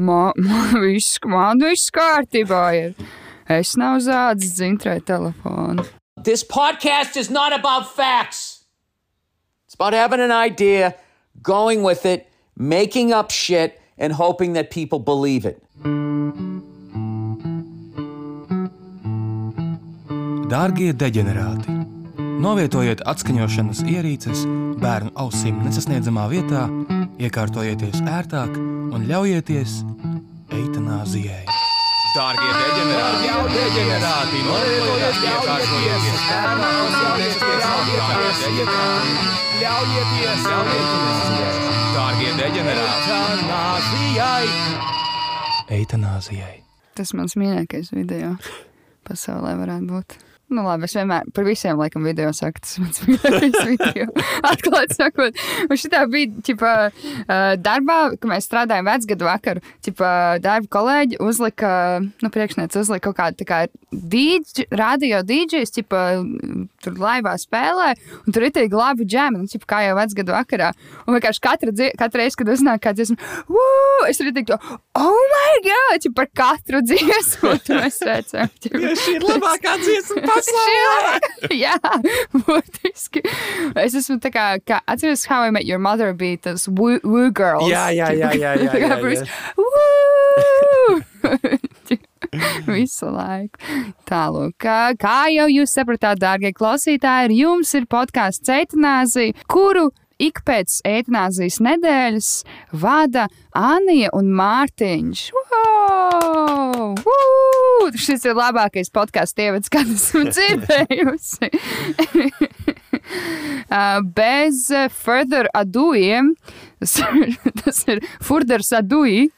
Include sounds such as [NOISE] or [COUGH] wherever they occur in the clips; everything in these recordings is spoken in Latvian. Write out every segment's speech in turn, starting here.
man, man [LAUGHS] viss, man viss kārtībā ir. Es nav zādzis dzintrē telefonu. This podcast is not about facts. It's about having an idea, going with it, making up shit, and hoping that people believe it. Dārgie deģenerāti! Novietojiet atskaņošanas ierīces bērnu ausīm nesasniedzamā vietā, iekārtojieties ērtāk un ļaujieties eitanāzijai. Dārgie deģenerāti! Jau deģenerāti! Novietojiet iekārtojieties bērnu ausīm nesasniedzamā vietā, ļaujieties eitanāzijai! Dārgie deģenerāti! Eitanāzijai! Eitanāzijai! Tas mans mīļākais video pasaulē varētu būt. Nu, labi, es vienmēr par visiem laikam video saku, tas ir mans [LAUGHS] mīļākais video. Atklāti sakot, un šitā bija, ķipa, darbā, kad mēs strādājām vecgadu vakaru, ķipa, darba kolēģi uzlika, nu, priekšniec uzlika kaut kādu, tā kā, dīdž, radio dīdžejs, ķipa, tur laivā spēlē, un tur ir tie labi džemi, nu, ķipa, kā jau vecgadu vakarā. Un vienkārši katra, katra reize, kad uznāk kāds dziesma, es arī teiktu, oh my god, ķipa, par katru [LAUGHS] dziesmu, tu mēs redzam. ķipa. Šī ir labākā dziesma Šī- [LAUGHS] Jā, burtiski. Es esmu tā kā, kā atceros, How I Met Your Mother bija tas Woo, woo Girls. Jā, jā, jā, jā, jā, jā, Bruce, Woo! [LAUGHS] Visu laiku. Tālāk, kā, kā jau jūs sapratāt, dārgie klausītāji, jums ir podkāsts Ceitanāzija, kuru ik pēc eitanāzijas nedēļas vada Anija un Mārtiņš. Wow! Woo! Šis ir labākais podkāstu ievads, kādu esmu [LAUGHS] dzirdējusi. [LAUGHS] Uh, Bez further aduiem, tas ir, tas ir furders adui,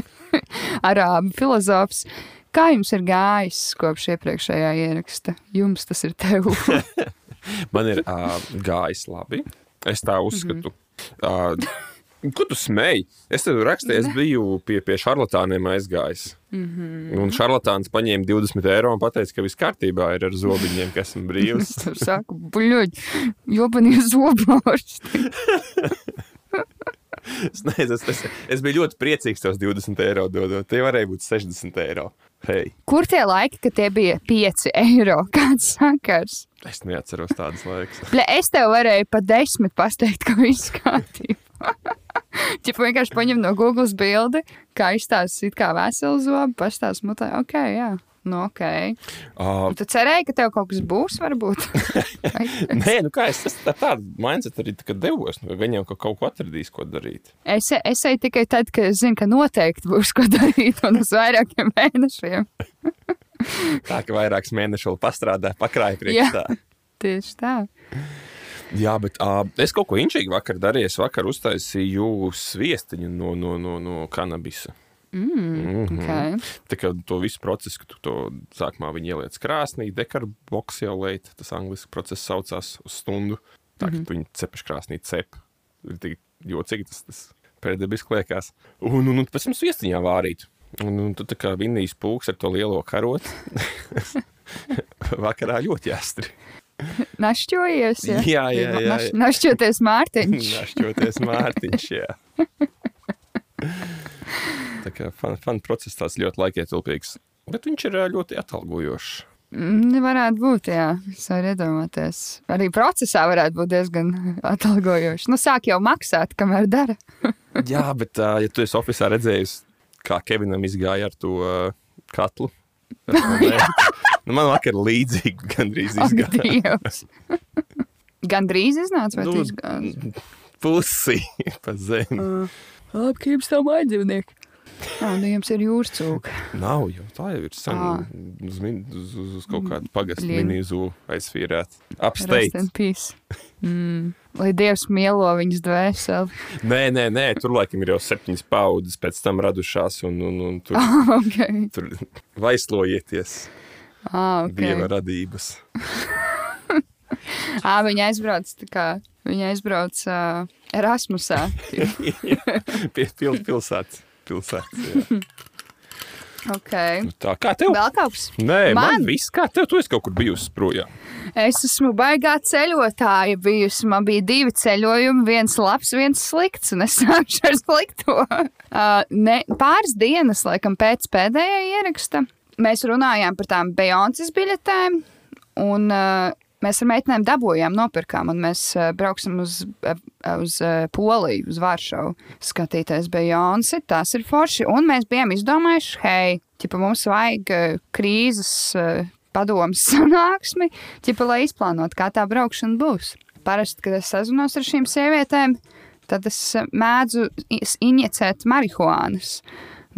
[LAUGHS] arābu filozofs. Kā jums ir gājis kopš iepriekšējā ieraksta? Jums tas ir tev. Man ir uh, gājis labi. Es tā uzskatu. Uh, Ko tu smēji? Es tev rakstīju, es biju pie, pie šarlatāniem aizgājis. Mm -hmm. Un šarlatāns paņēma 20 eiro un teica, ka viss kārtībā ir ar zobiņiem, kas esmu brīvs. Tur saka, buļļuļ, jopanie zobārsti. es, nezinu, es, es, es biju ļoti priecīgs tos 20 eiro dodot. Tie varēja būt 60 eiro. Hei, Kur tie laiki, kad tie bija 5 eiro? [LAUGHS] Kāds sakars? es neatceros tādas laikas. [LAUGHS] Ble, es tev varēju pa desmit pateikt, ka viss kārtībā. Čipa vienkārši paņem no Google bildi, kā izstāsta it kā veselu zobu, pastāsta mutē, ok, jā. Nu, ok. Uh, Tu cerēji, ka tev kaut kas būs, varbūt? [LAUGHS] Nē, nu kā es, es tā, tādu mindset arī tā, devos. Nu, Viņam ka kaut ko atradīs, ko darīt. es, es eju tikai tad, kad es zinu, ka noteikti būs ko darīt un uz vairākiem mēnešiem. [LAUGHS] Tā ka vairākus mēnešus vēl pastrādāju, pakrāju Jā. priekšā. Tieši tā. Jā, bet uh, es kaut ko inčīgi vakar darīju. Es vakar uztaisīju sviestiņu no, no, no, no kanabisa. Mm, Mhm. okay. Tā kā to visu procesu, ka tu to sākumā viņi ieliec krāsnī, dekarboksijolēt, tas angļuiski process saucās uz stundu. Tā mm -hmm. tu viņu cepaši krāsnī cep. Ir tik jocīgi tas, tas pēdējais liekas. Un, un, un pēc tam sviestiņā vārīt. Un, un tu tā kā vinnijas pūks ar to lielo karotu. [LAUGHS] Vakarā ļoti jāstri. Našķojies. Ja? Jā, jā, jā, Naš, jā. našķoties Mārtiņš. Našķoties Mārtiņš. Jā. [LAUGHS] [LAUGHS] Tā kā fan, fan process tāds ļoti laikietilpīgs. Bet viņš ir ļoti atalgojošs. Mm, Varētu būt, jā, es varu iedomāties. Arī procesā varētu būt diezgan [LAUGHS] atalgojoši. Nu, sāk jau maksāt, kamēr dara. [LAUGHS] Jā, bet, ā, ja tu esi oficiālā redzējis, kā Kevinam izgāja ar to ā, katlu, to mērķi, nu, man vakar līdzīgi gandrīz izgāja. Dievs. Gan drīz iznāca, vai Nu, nu, izgāja? Pusi pa zemi. Labi, tā māja dzīvnieki. Jā, nu jums ir jūras cūka. Nav jau tā, jau ir sen uz, min- uz, uz, uz kaut kādu pagastu minīzu aizfīrēt. Rest Apsteigt. in peace. [LAUGHS] Mm. Lai Dievs mielo viņas dvēseli. Nē, nē, nē, tur laikam ir jau septiņas paudzes pēc tam radušās, un, un, un tur, [LAUGHS] okay. tur vaislojieties ah, okay. dieva radības. [LAUGHS] [LAUGHS] ah, viņa aizbrauc tā kā. Viņa aizbrauc uh, Erasmusā. Pie [LAUGHS] pil, pilsētas. pilsētas. [LAUGHS] Okay. Tā kā tev? Vēl kaut kas. Nē, man, Man? viss kā tev. Tu esi kaut kur bijusi projām. Es esmu baigā ceļotāja bijusi. Man bija divi ceļojumi, viens labs, viens slikts, un es sākšu ar slikto. Uh, ne, pāris dienas, laikam, pēc pēdējā ieraksta, mēs runājām par tām Beyoncé biļetēm, un uh, mēs ar meitenēm dabūjām, nopirkām, un mēs uh, brauksim uz, uh, uz uh, Poliju, uz Varšavu, skatīties Beyoncé. Tas ir forši, un mēs bijām izdomājuši, hei, ķipa, mums vajag uh, krīzes. Uh, padomus [LAUGHS] sanāksmi, ķipa, lai izplānotu, kā tā braukšana būs. Parasti, kad es sazinos ar šīm sievietēm, tad es eh, mēdzu injicēt marihuānas.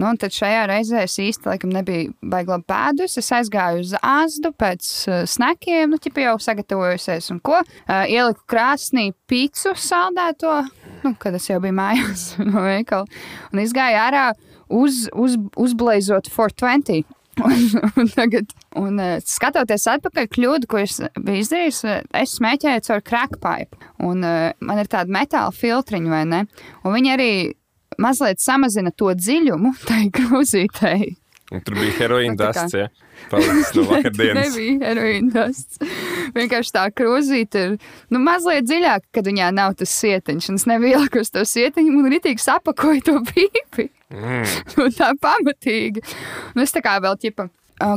Nu, un tad šajā reizē es īsti laikam, nebiju baigla pēdus. Es aizgāju uz āzdu pēc uh, snakiem, nu, ķipa jau sagatavojusies un ko. Uh, ieliku krāsnī pīcu saldēto, nu, kad es jau biju mājās [LAUGHS] no veikala. Un izgāju ārā uz, uz, uzblazot 420. [LAUGHS] Un, un tagad, un, uh, skatoties atpakaļ, kļūda, ko es biju izdarījis, es smēķēju caur. Un uh, man ir tāda metāla filtriņa, vai ne? Un viņi arī mazliet samazina to dziļumu [LAUGHS] tai grūzītei. Un tur bija heroīna [LAUGHS] dasts, ja? Palicis no [LAUGHS] vakardienas. Nebija heroīna dasts. Vienkārši tā krūzīte ir nu, mazliet dziļāka, kad viņā nav tas sietiņš. Un es nevielu uz to sietiņu un ritīgi sapakoju to pīpi. Mm. Un tā pamatīgi. Un es tā kā vēl ķipa,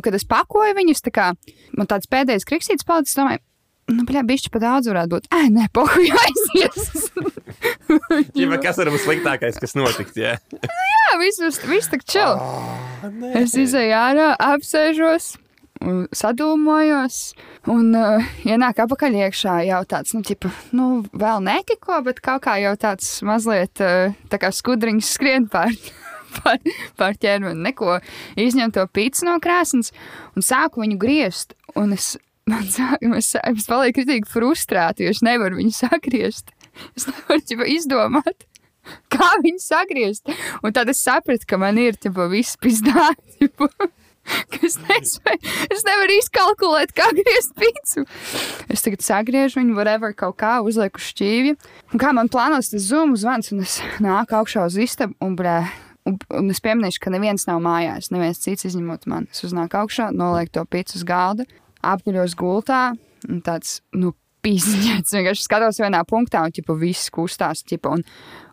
kad es pakoju viņus, tā kā man tāds pēdējais kriksīts palicis, domāju, nu, bļā, bišķi pa daudz varētu būt. Ē, nē, pohu aizies. Ģipa, [LAUGHS] kas var būt sliktākais, kas notiks? Ja? Jā, viss, viss, tak čil. Es izēju ārā, apsēžos. un Sadūmojos, un uh, ienāk apakaļ iekšā jau tāds, nu, tipa, nu, vēl nekiko, bet kaut kā jau tāds mazliet uh, tā kā skudriņš skrien pār, [LAUGHS] pār, pār ķermeni, neko izņem to pīci no krāsnes un sāku viņu griezt. Un es, man sāk, es, palieku kritīgi frustrēta, jo es nevaru viņu sagriezt. Es nevaru izdomāt. Kā viņu sagriezt? Un tad es sapratu, ka man ir tipa, viss pizdāti. [LAUGHS] Es, nespēju, es nevaru izkalkulēt, kā griezt pīci. Es tagad sagriežu viņu, whatever, kaut kā uzlieku uz šķīvja. Un kā man plānos tas zūmu zvans, un es nāku augšā uz istabu, un, blē, un, un es pieminēšu, ka neviens nav mājās, neviens cits izņemot mani. Es uznāku augšā, nolieku to pīci uz galda, apguļos gultā, tāds, nu, pīziņš. Vienkārši skatos vienā punktā, un ķipa, viss kustās. Ķipa, un,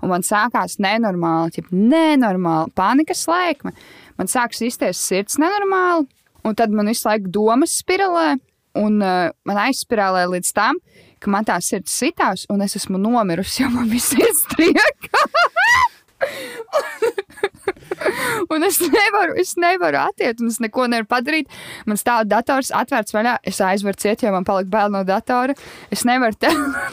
un man sākās nenormāli, ķipa, nenormāli panikas slēgme. Man sākas izties sirds nenormāli, un tad man visu laiku domas spiralē. Un uh, man aizspirālē līdz tam, ka man tā sirds sitās, un es esmu nomirusi, jo man bija sirds trieka. [LAUGHS] Un es [LAUGHS] nevaru, es nevaru attiekt, un es neko nevaru padarīt. Man stāv dators atvērts vaļā, es aizveru ciet, jo man palika bail no datora. Es nevaru te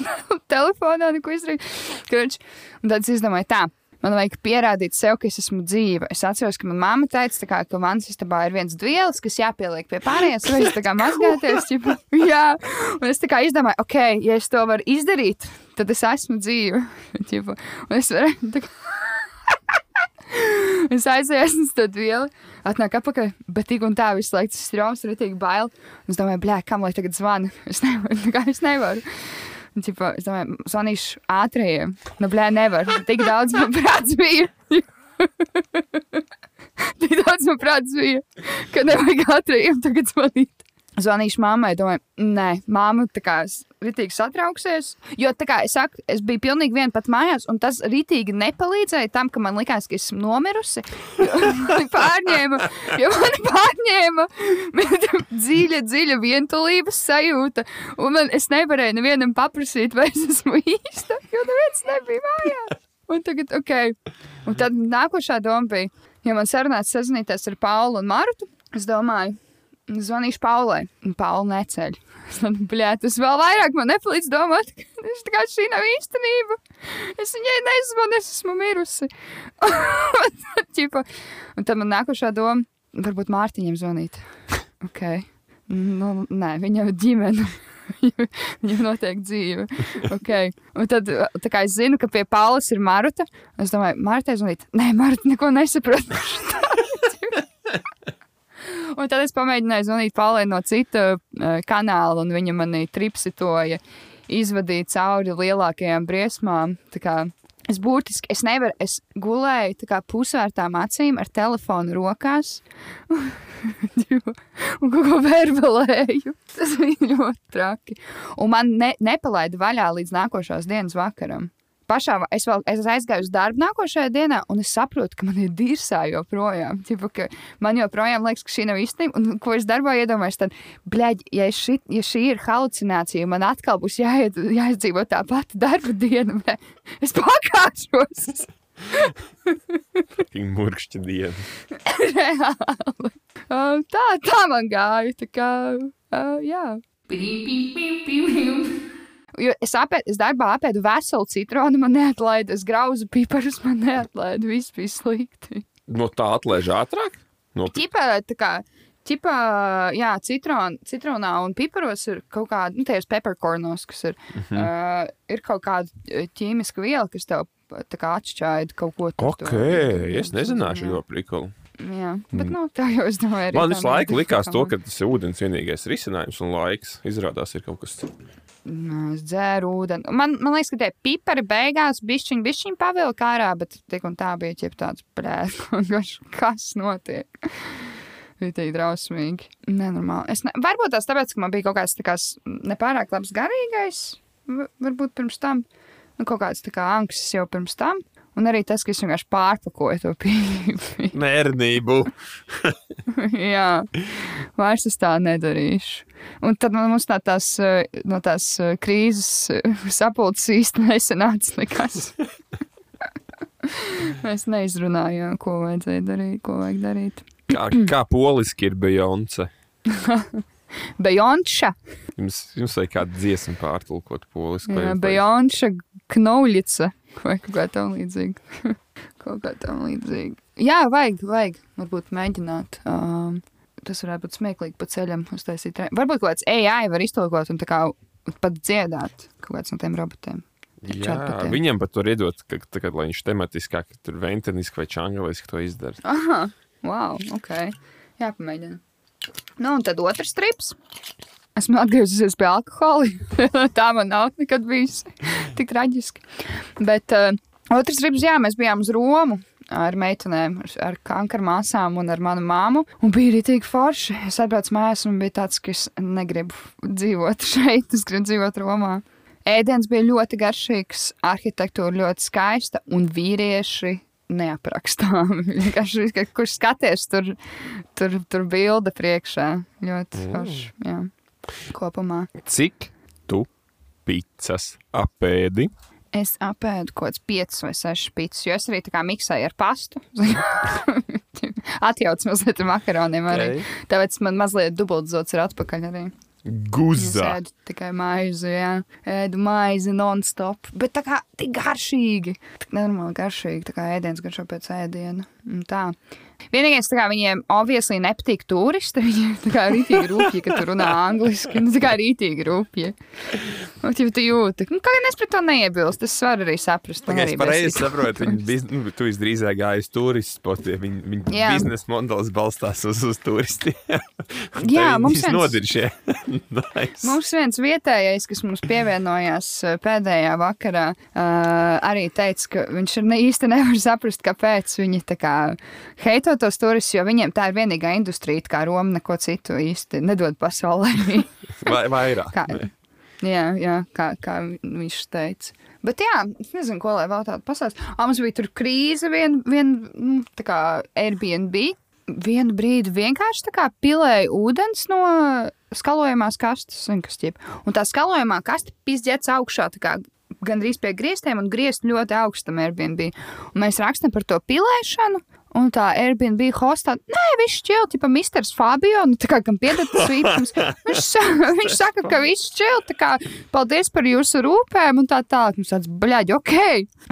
[LAUGHS] telefonā neko izdarīt. Kurš, un tad es izdomāju, tā. Man vajag pierādīt sev, ka es esmu dzīva. Es atceros, ka manā māte teica, kā, ka manas istabā ir viens vielas, kas jāpieliek pie pārējās, lai es tā kā mazgāties. [LAUGHS] Ķipa, jā, un es tā kā izdomāju, ok, ja es to varu izdarīt, tad es esmu dzīva. Ķipa, un es varu. kā- [LAUGHS] Es aizēju uz to vielu, atnāku atpakaļ, bet tik un tā visu laiku tas stroms ir tik bail. Un es domāju, blē, kam lai tagad zvanu? [LAUGHS] Es nevaru, kā es nevaru. Un, Cipa, es domāju, zvanīšu ātrajiem. Nu, blē, nevar. Tik daudz man prāts bija. [LAUGHS] Tik daudz man prāts bija, ka nevajag ātrajiem tagad zvanīt. Zvanīšu mammai, domāju, nē, māma tā kā ritīgi satrauksies. Jo, kā es saku, es biju pilnīgi viena pat mājās, un tas ritīgi nepalīdzēja tam, ka man likās, ka esmu nomirusi. [LAUGHS] Pārņēma, jo man pārņēma [LAUGHS] dziļa, dziļa vientulības sajūta. Un man, es nevarēju nevienam paprasīt, vai es esmu īsta, jo neviens nebija mājās. Un tagad, ok. Un tad nākošā doma bija, ja man sarunāts sazināties ar Paulu un Martu, es domāju, Zvanīšu Paulai, un Paula neceļ. Blēd, tas vēl vairāk man nepalīdz domāt, ka es tā kā šī nav īstenība. Es viņai nezvanu, es esmu mirusi. [LAUGHS] Ķipa. un tad man nākošā doma, varbūt Mārtiņam zvanīt. Ok. Nu, nē, viņam ir ģimene. [LAUGHS] Viņam notiek dzīve. Okay. Un tad, kā es zinu, ka pie Paulas ir Maruta, es domāju, Marta zvanīt. Nē, Marta neko nesaprot. [LAUGHS] Un tad es pamēģināju zvanīt Paulai no cita uh, kanāla, un viņa manī tripsitoja izvadīt cauri lielākajām briesmām. Es burtiski, es nevaru, es gulēju kā pusvērtām acīm ar telefonu rokās [LAUGHS] un kaut ko verbulēju. Tas bija ļoti traki. Un man ne, nepalaida vaļā līdz nākošās dienas vakaram. Pašā, es, vēl, es aizgāju uz darbu nākošajā dienā, un es saprotu, ka man ir dirzā joprojām. Tipa, ka man joprojām liekas, ka šī nav īstenība. Un ko es darbā iedomājos, tad, bļaļ, ja, ši, ja šī ir halucinācija, man atkal būs jāiet, jāizdzīvo tā pati darba diena, bļaļ, es pakāpšos. Viņa murkšķa diena. [LAUGHS] Reāli. Uh, tā, tā man gāja. Tā kā, uh, jā. Jo es, apēdu, es darbā apēdu veselu citronu, man neatlaida. Es grauzu piparus, man neatlaida. Viss bija slikti. No tā atlaiž ātrāk? No Ķipā, tā kā, ķipā, jā, citron, citronā un piparos ir kaut kāda, nu, tajos peppercornos, kas ir, uh -huh. uh, ir kaut kāda ķīmiska viela, kas tev tā kā atšķaida kaut ko tur. Ok, es nezināšu, jo prikolu. Jā, bet, nu, tā jau es domāju. arī Man visu laiku likās to, ka tas ir ūdens vienīgais risinājums un laiks. Izrādās, ir kaut kas cits. Nē, Es dzēru ūdeni. Man, man liekas, ka tie pipari beigās bišķiņi, bišķiņi pavilka ārā, bet tik un tā bija ķip tāds brēs, [LAUGHS] kas notiek. [LAUGHS] Bija tik drausmīgi. Nenormāli. Es ne, varbūt tas tāpēc, ka man bija kaut kāds tā kā nepārāk labs garīgais, varbūt pirms tam, nu, kaut kāds tā kā anksts jau pirms tam. Un arī tas, ka es vienkārši pārpakoju to pīpi. Mērnību. [LAUGHS] [LAUGHS] Jā, vairs es tā nedarīšu. Un tad mums no tās, no tās krīzes sapulces īsti nesenāca nekas. [LAUGHS] Mēs neizrunājām, ko vajadzēja darīt, ko vajag darīt. Kā, kā poliski ir Beyoncé? Bejonša, Jums, jums vajag kādu dziesmu pārtulkot poliski. Bejonša Knauļica vai kaut kā tam līdzīga. [LAUGHS] kaut kā tam līdzīga. Jā, vajag, vajag, varbūt mēģināt. Um, tas varētu būt smieklīgi pa ceļam uztaisīt. Varbūt kaut kāds AI var iztulkot un tā kā pat dziedāt kaut kāds no tiem robotiem. Jā, Chatbotiem. viņam pat var iedot, ka, tā, kad, lai viņš tematiskāk, tur venteniski vai čangaliski to izdara. Aha, wow, ok. Jāpamēģina. Nu, un tad otrs strips. Esmu atgriezusies pie alkohola. [LAUGHS] Tā man nav nekad bijis tik traģiski. Bet uh, otrs strips, jā, mēs bijām uz Romu. Ar meitenēm, ar, ar kankara māsām un ar manu māmu. Un bija arī tik forši. Es atbraucu mājās un bija tāds, ka es negribu dzīvot [LAUGHS] šeit. Es gribu dzīvot Romā. Ēdiens bija ļoti garšīgs, arhitektūra ļoti skaista un vīrieši neaprakstāmi. [LAUGHS] Kurš skaties, tur, tur, tur bilde priekšā. Ļoti Mm. forši. Kopumā Cik tu pizzas apēdi? es apēdu kaut kāds 5 vai 6 pizzas, jo es arī tā kā miksēju ar pastu. [LAUGHS] Atjauts mazliet ar makaroniem arī. Ok. Tāpēc man mazliet dubultzots ir atpakaļ arī. Es Guzā. ēdu tikai maizi, jā. Ēdu maizi non-stop. Bet tā kā tik garšīgi. Tik nenormāli garšīgi. Tā kā ēdiens garšo pēc ēdiena. Un tā. Vienīgais, tā kā viņiem obviously nepatīk turisti. [LAUGHS] Viņi tā kā rītīgi rūpīgi, ka tu runā angliski. Nu, tā kā rītīgi rūpīgi. Un tu, tu jūti, nu, kā gan es pret to neiebilstu. Es varu arī saprast. arī es pareizi saprotu, viņa bizn... nu, tu visdrīzāk gāji uz turistu spotiem. Viņa, viņa Jā. biznesa modelis balstās uz, uz turistiem. [LAUGHS] Jā, mums viens- nodiršie. [LAUGHS] nice. Mums viens vietējais, kas mums pievienojās uh, pēdējā vakarā, uh, arī teica, ka viņš ne, īsti nevar saprast, kāpēc viņi tā kā heito tos turistus, jo viņiem tā ir vienīgā industrija, kā Roma neko citu īsti nedod pasaulē. [LAUGHS] Vai, vairāk. kā, jā, jā kā, kā viņš teica. Bet jā, es nezinu, ko lai vēl tādu pasāst. Ah, mums bija tur krīze, vien, vien nu, tā kā Airbnb. Vienu brīdi vienkārši tā kā pilēja ūdens no skalojamās kastes, zinu, kas ķip. Un tā skalojamā kaste pizdzēts augšā, tā kā gandrīz pie griestiem un griezt ļoti augstam Airbnb. Un mēs rakstam par to pilēšanu. Un tā Airbnb hostā, nē, viņš šķiel, tipa, Misters Fabio, nu, tā kā, kam piedod tas vītums. [LAUGHS] Viņš, viņš saka, ka viss šķiel, tā kā, paldies par jūsu rūpēm un tā tālāk. Mums tāds, bļaļ, ok.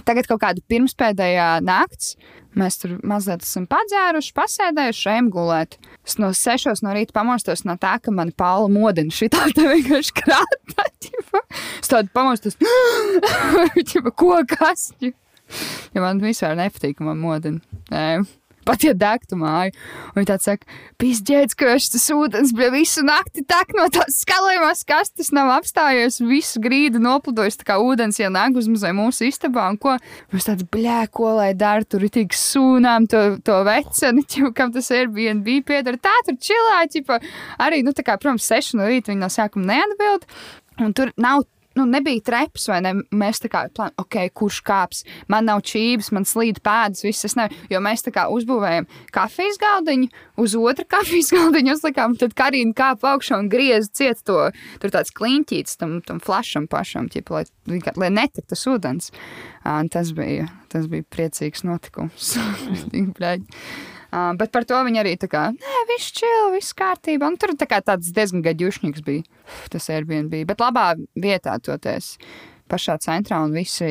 Tagad kaut kāda pirmspēdējā nakts. Mēs tur mazliet esam padzēruši, pasēdējuši, ejam gulēt. Es no sešos no rīta pamostos no tā, ka mani Paula modina šī tā vienkārši krāta. Es tādu pamostos, [GASPS] ko kas? ķipa. Ja man vispār nepatīk, man modina. Nē. pat ja degtu māju. Un viņi tāds saka, pizdzēdz, ka tas ūdens bija visu nakti tek no tās skalējumās kastes, nav apstājies, visu grīdu nopludojis, tā kā ūdens ienāk uz mūsu istabā, un ko mums tāds bļē, ko lai dara, tur tik sūnām to, to veceni, [LAUGHS] ķipa, kam tas Airbnb piedara, tā tur čilā, ķipa, arī, nu, tā kā, protams, seši no rīta viņi no sākuma neatbild, un tur nav nu, nebija treps, vai ne? Mēs tā kā plānojam, ok, kurš kāps. Man nav čības, man slīd pēdas, viss es nevaru. Jo mēs tā kā uzbūvējam kafijas galdiņu, uz otru kafijas [LAUGHS] galdiņu uzlikām, tad Karina kāpa augšā un griez ciet to. Tur tāds kliņķīts tam, tam flasham pašam, ķipa, lai, lai netek tas ūdens. Uh, tas bija, tas bija priecīgs notikums. [LAUGHS] Uh, bet par to viņi arī tā kā, nē, viss čil, viss kārtībā. Un tur tā kā tāds diezgan gaļušņīgs bija tas Airbnb. Bet labā vietā toties pašā centrā un visi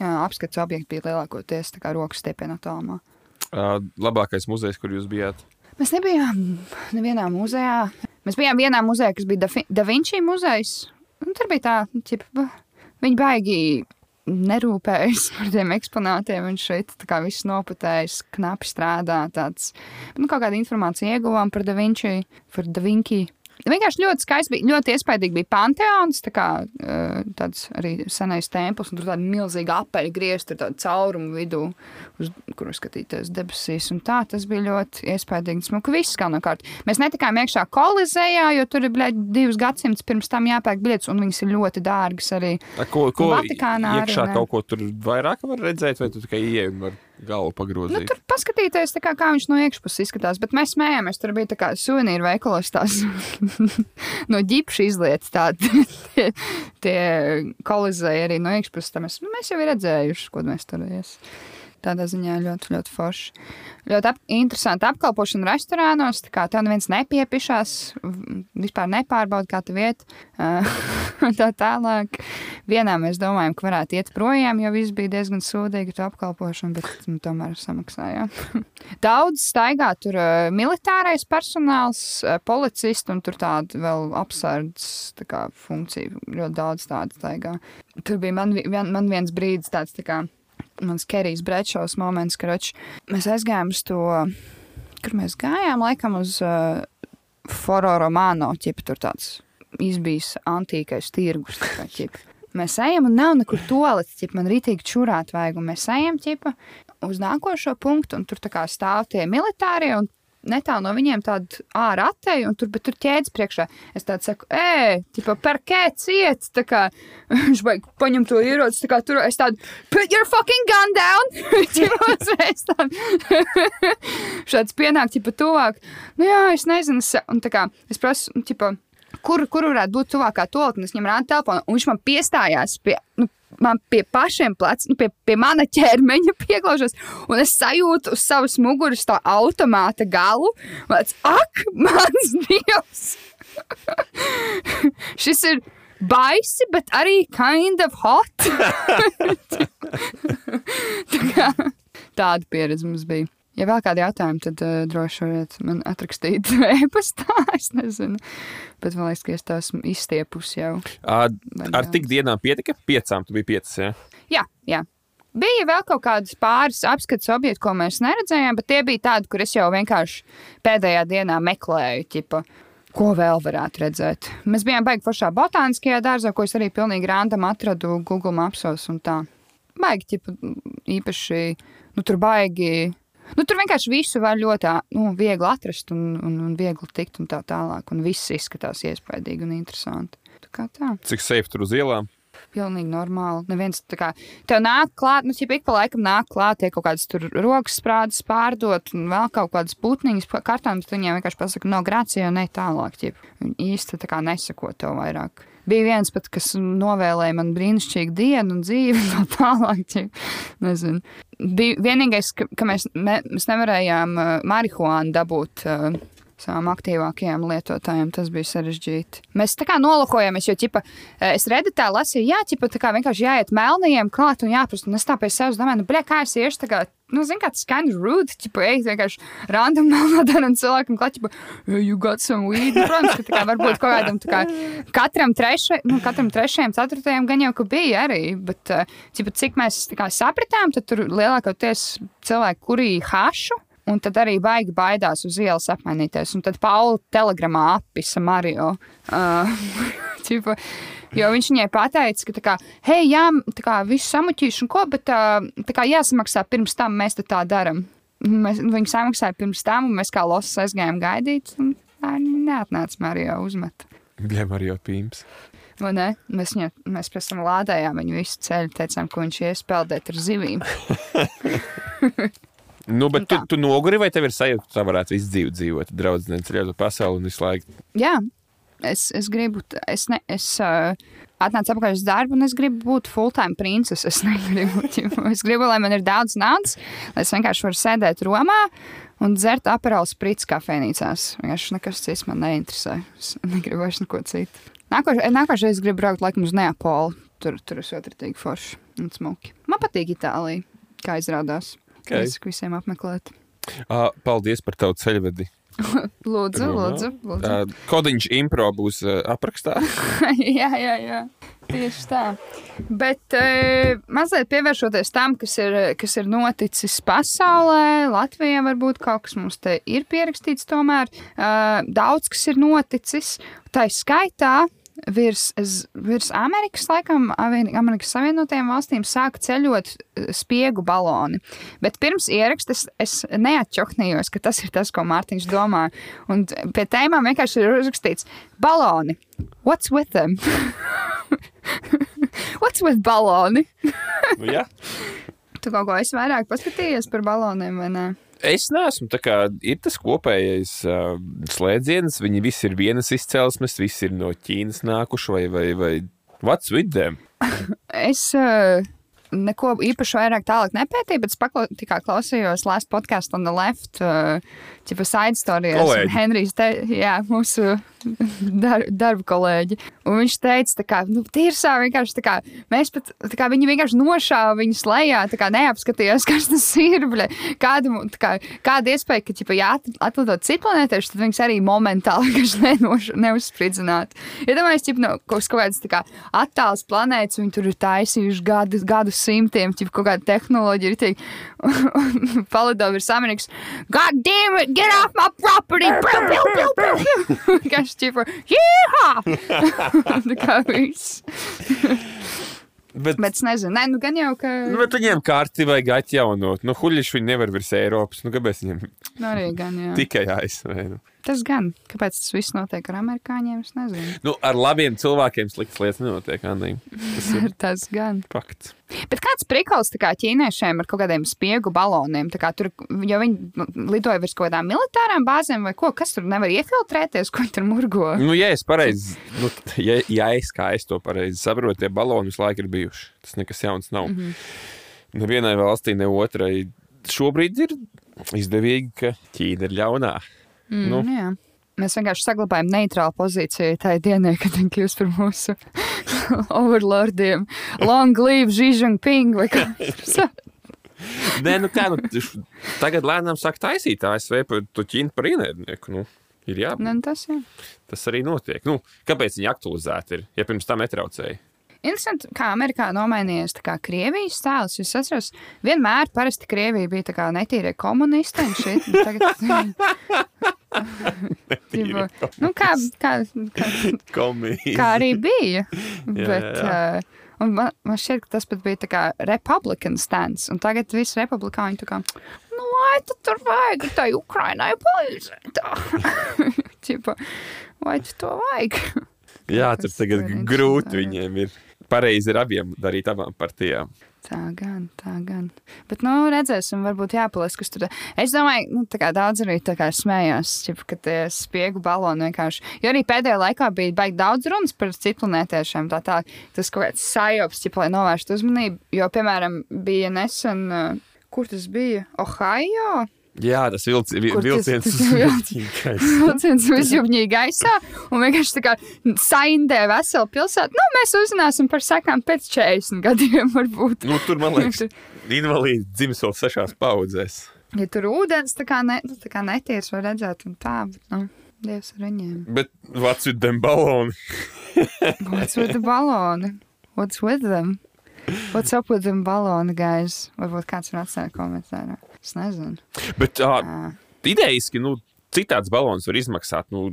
jā, apskats objekti bija lielākoties tā kā rokas stiepienā tālumā. Uh, labākais muzejs, kur jūs bijāt? Mēs nebijām nevienā muzejā. Mēs bijām vienā muzejā, kas bija Da, Fi- da Vinci muzejs. Un tur bija tā, ķipa, viņi baigi nerūpējas [LAUGHS] par tiem eksponātiem. Viņš šeit tā kā viss noputējis, knapi strādā. Tāds, nu, kaut kāda informācija ieguvām par Da Vinci, par Da Vinci. Vienkārši ļoti skaisti bija, ļoti iespaidīgi bija Panteons, tā kā eh, tāds arī senais templis, un tur tāda milzīga apaļa griezta, tur tāda cauruma vidū, uz kuru skatīties debesīs, tā tas bija ļoti iespaidīgi. Smuka viss galvenokārt. Mēs netikām iekšā kolizējā, jo tur ir, bļaļ, divus gadsimtus pirms tam jāpērk biļetes, un viņas ir ļoti dārgas arī. A, Ko, ko Vatikānā arī iekšā ne. kaut ko tur vairāk var redzēt, vai tu tikai ieej un var galvu Nu, pagrozīt? tur paskatīties, kā, kā viņš no iekšpuses izskatās. Bet mēs smējāmies, tur bija tā kā suvenīru veikalos tās [LAUGHS] no ģipša izlietas. Tādi [LAUGHS] tie, tie kolizēji arī no iekšpuses. Mēs, nu, mēs jau ir redzējuši, ko mēs tur esam. Tādā ziņā ļoti, ļoti forši. Ļoti ap, interesanti apkalpošana restorānos. Tā kā tev neviens nepiepišās, vispār nepārbauda, kā tev iet. ā, [LAUGHS] un tā tālāk. Vienā mēs domājam, ka varētu iet projām, jo viss bija diezgan sūdīgi ar apkalpošanu, bet nu, tomēr samaksājām. [LAUGHS] Daudz staigā tur militārais personāls, policisti un tur tāda vēl apsardzes tā funkcija. Ļoti daudz tādu staigā. Tur bija man, vi- vien, man viens brīdis tāds tā kā mans Kerijs Brečovs moments, ka roč, mēs aizgājām uz to, kur mēs gājām, laikam uz uh, Foro Romano, ķip tur tāds izbijis antīkais tirgus. tā ķip. Mēs ejam, un nav nekur toalets, ja man rītīgi čurāt vajag. Un mēs ejam ķipa, uz nākošo punktu, un tur tā kā stāv tie militārie. un Netālu no viņiem tāda ārā atteja, un tur, tur ķēdes priekšā. Es tādu saku, ej, tipo, par kēt ciet. Tā kā [LAUGHS] viņš vajag paņemt to ieroci, tā kā tur es tādu, put your fucking gun down. [LAUGHS] Tipo, uzreiz tādu. [LAUGHS] Šāds pienāk, tipo, tuvāk. Nu jā, es nezinu, es, un tā kā es prasu, tipo, kur, kur varētu būt tuvākā toaletē. Es viņam rādu telefonu, un viņš man piestājās pie. Nu, Man pie pašiem pleciem, nu, pie, pie mana ķermeņa [LAUGHS] pieglaužas, un es sajūtu uz savas muguras to automāta galu. Mans, ak, [LAUGHS] mans dievs! [LAUGHS] Šis ir baisi, bet arī kind of hot. Tā kā, tāda pieredze mums bija. Ja vēl kādi jautājumi, tad uh, droši varat man atrakstīt [LAUGHS] e-pastā. Es nezinu, bet man liekas, ka es to esmu izstiepusi jau. Ar daudz? tik dienām pietika? Piecām, tu biji piecas. Ja? Jā, jā. Bija vēl kaut kādas pāris apskates objekti, ko mēs neredzējām, bet tie bija tādi, kur es jau vienkārši pēdējā dienā meklēju, ķipa, ko vēl varētu redzēt. Mēs bijām baigi pašā botāniskajā dārzā, ko es arī pilnīgi randam atradu Google Mapsos un tā. Baigi, ķipa, īpaši, nu tur baigi. Nu, tur vienkārši visu var ļoti nu, viegli atrast un, un, un viegli tikt un tā tālāk. Un viss izskatās iespaidīgi un interesanti. Cik safe tur uz ielām? pilnīgi normāli. Neviens tā kā tev nāk klāt, nu, ja ik pa laikam nāk klāt, tie kaut kādas tur rokas sprādzes pārdot, un vēl kaut kādas putniņas kartām, tad viņiem vienkārši pasaka, no grācija, ne tālāk. Ķip. Viņi īsti tā kā nesako tev vairāk. Bija viens pat, kas novēlēja man brīnišķīgu dienu un dzīvi, tā tālāk. Ķip. Nezinu. Bija vienīgais, ka, ka mēs, ne, mēs nevarējām uh, marihuānu dabūt. Uh, savām aktīvākajām lietotājiem tas bija sarežģīti. Mēs tā kā nolakojāmies, jo ķipa, eh, es redītā lasīju, jā, ķipa, tā kā vienkārši jāiet melnajiem klāt un jāprast. Un es tā pie sevis domāju, nu, bļā, kā es iešu, kā, nu, zin, kā tas kind of rude, ķipa, ej, vienkārši random [LAUGHS] melnādām cilvēkam klāt, "Hey, you got some weed. Nu, protams, ka tā kā varbūt kaut kādam, tā kā katram trešajam, nu, katram trešajam, ceturtajam gan jau, ka bija arī, bet, eh, ķipa, cik mēs tā kā sapratām, tad tur lielākoties cilvēki, kuri hašu, Un tad arī baigi baidās uz ielas apmainīties. Un tad Paula telegramā apisa Mario. [LAUGHS] Uh, ķipa, jo viņš viņai pateica, ka, kā, hei, jā, tā kā visu samuķīšu un ko, bet tā kā jāsamaksā pirms tam mēs tā darām. Mēs, viņi samaksāja pirms tam, un mēs kā losas aizgājām gaidīt. Un tā neatnāca Mario uzmet. Jā, Mario Pīms. Ne? Mēs, viņu, mēs pēc tam lādējām viņu visu ceļu, teicām, ka viņš ies peldēt ar zivīm. [LAUGHS] Nu, bet tu, tu noguri, vai tev ir sajūta, ka tā varētu visu dzīvi dzīvot, draudzene, ceļot pa pasauli un visu laiku? Jā, es, es gribu, es, ne, es uh, atnācu atpakaļ uz darbu, un es gribu būt full-time princese. Es negribu, [LAUGHS] es gribu, lai man ir daudz naudas, lai es vienkārši varu sēdēt Romā un dzert apelsīnu sprits kafejnīcās. Vienkārši nekas cits man neinteresē. Es negribu vairs neko citu. Nākošais, nākošais es gribu braukt laikam uz Neapoli. Tur, tur es otrdīgi forši un smuki. Man patīk Itālija, kā izrādās. Okay. Es visiem apmeklēt. Uh, paldies par tavu ceļvedi. [LAUGHS] Lūdzu, lūdzu. lūdzu. Uh, kodiņš impro būs uh, aprakstā. [LAUGHS] jā, jā, jā. Tieši tā. Bet e, mazliet pievēršoties tam, kas ir, kas ir noticis pasaulē, Latvijā varbūt kaut kas mums te ir pierakstīts tomēr. E, daudz kas ir noticis. Tā ir skaitā. Virs, virs Amerikas, laikam, Amerikas Savienotajām valstīm sāka ceļot eh, spiegu baloni. Bet pirms ieraksta es, neatčoknījos, ka tas ir tas, ko Mārtiņš domā. Un pie tēmām vienkārši ir uzrakstīts baloni. What's with them? [LAUGHS] What's with baloni? nu, jā. Tu kaut ko esi vairāk paskatījies par baloniem, vai ne? Es neesmu. tā Kā, ir tas kopējais uh, slēdziens, viņi visi ir vienas izcelsmes, visi ir no Ķīnas nākuši vai, vai, vai what's with them? Es uh, neko īpaši vairāk tālāk nepētīju, bet es pakla, tikai klausījos Last Podcast on the Left, uh, tipa side stories. Henrijs, te, jā, mūsu [LAUGHS] dar, darba kolēģi. Un viņš teica, kā, nu, tirsā vienkārši, kā, mēs pat, kā viņi vienkārši nošāva viņus lejā, kā neapskatījās, [LAUGHS] kas tas ir, bļa, kāda, tā kā, kāda iespēja, ka, ja at- atlidot citu planētieši, tad viņus arī momentāli [LAUGHS] nenoš, neuzspridzināt. Ja domājies, tipa, no kaut kaut kādas, kā, attāls planētas, viņi tur ir taisījuši gadu, gadu simtiem, tipa, kaut kāda tehnoloģija ir tiek, palido virs Amerikas, God damn it, get off my property! Vienkārši, tipa, jīhā! tā kā viss. Bet, Bet es nezinu, nē, nu gan jau, ka. nu, bet viņiem kārti vajag atjaunot. Nu, huļiši viņi nevar virs Eiropas. Nu, kāpēc viņiem Nu, arī gan, jā. tikai ASV? Nu? Tas gan. Kāpēc tas viss notiek ar amerikāņiem? Es nezinu. Nu, ar labiem cilvēkiem sliktas lietas nenotiek. Andī. Tas [LAUGHS] Tas gan. fakts. Bet kāds prikals kā ķīniešiem ar kaut kādiem spiegu baloniem? Tur, jo viņi nu, lidoja virs kaut kādām militārām bāzēm vai ko, kas tur nevar iefiltrēties, ko viņi tur murgo. Nu, ja es pareizi, nu, ja, ja es kā es to pareizi saprotu, tie baloni visu laiku ir bijuši. Tas nekas jauns nav. Mm -hmm. Nevienai valstī, ne otrai. Šobrīd ir izdevīgi, ka Ķīna ir ļaunā. Mm, Nu. nu. Jā. Mēs vienkārši saglabājam neitrālu pozīciju tajā dienā, kad viņi kļūst par mūsu [LAUGHS] overlordiem. Long live vai kā. [LAUGHS] Nē, nu kā, nu, tagad lēnām sāk taisīt ASV par to Ķīnu par ienaidnieku. Nu, ir jā, Nu, tas jā. tas arī notiek. Nu, kāpēc viņi aktualizēti ir, ja pirms tam netraucēja? Interesanti, kā Amerikā nomainījies kā Krievijas tēls. Es atceros, vienmēr parasti Krievija bija netīrie komunisti. Tagad, [LAUGHS] Tipa, nu, kā, kā, kā, kā arī bija. Jā, Bet, jā, jā. uh, man, man šķiet, ka tas pat bija kā republikāņu stends. Un tagad visi republikāņi tā kā, nu, vai tu tur vajag tai Ukrainai palīdzēt? [LAUGHS] Vai tu to vajag? Jā, [LAUGHS] tur tagad grūti viņiem ir. Pareizi ir abiem darīt abām partijām. Tā gan, tā gan. Bet, nu, redzēsim, varbūt jāpaliek, kas tur. Es domāju, nu, tā kā daudz arī kā smējās, ķip, ka tie spiegu baloni vienkārši. Jo arī pēdējā laikā bija baigi daudz runas par citplanētiešiem. Tā tā, tas kaut kāds sajops, ķip, lai novērstu uzmanību. Jo, piemēram, bija nesen, uh, kur tas bija? Ohio? Jā, tas vilc, vi, Kur tas- vilciens jā. vilciņkais. Vilciens uzjūgņīja gaisā un vienkārši tā kā saindē veselu pilsētu. Nu, mēs uzzināsim par sekām pēc 40 gadiem, varbūt. Nu, tur, man liekas, invalīdi dzimis vēl sešās paudzēs. Ja tur ūdens tā kā, ne, nu, tā kā netīrs, var redzēt, un tā, bet, nu, Dievs ar viņiem. Bet vats ir dem baloni. [LAUGHS] What's with the baloni? What's with them? What's up with them baloni, guys? Varbūt kāds var atstāt komentārā. Es nezinu. Bet uh, idejiski, nu, citāds balons var izmaksāt. Nu,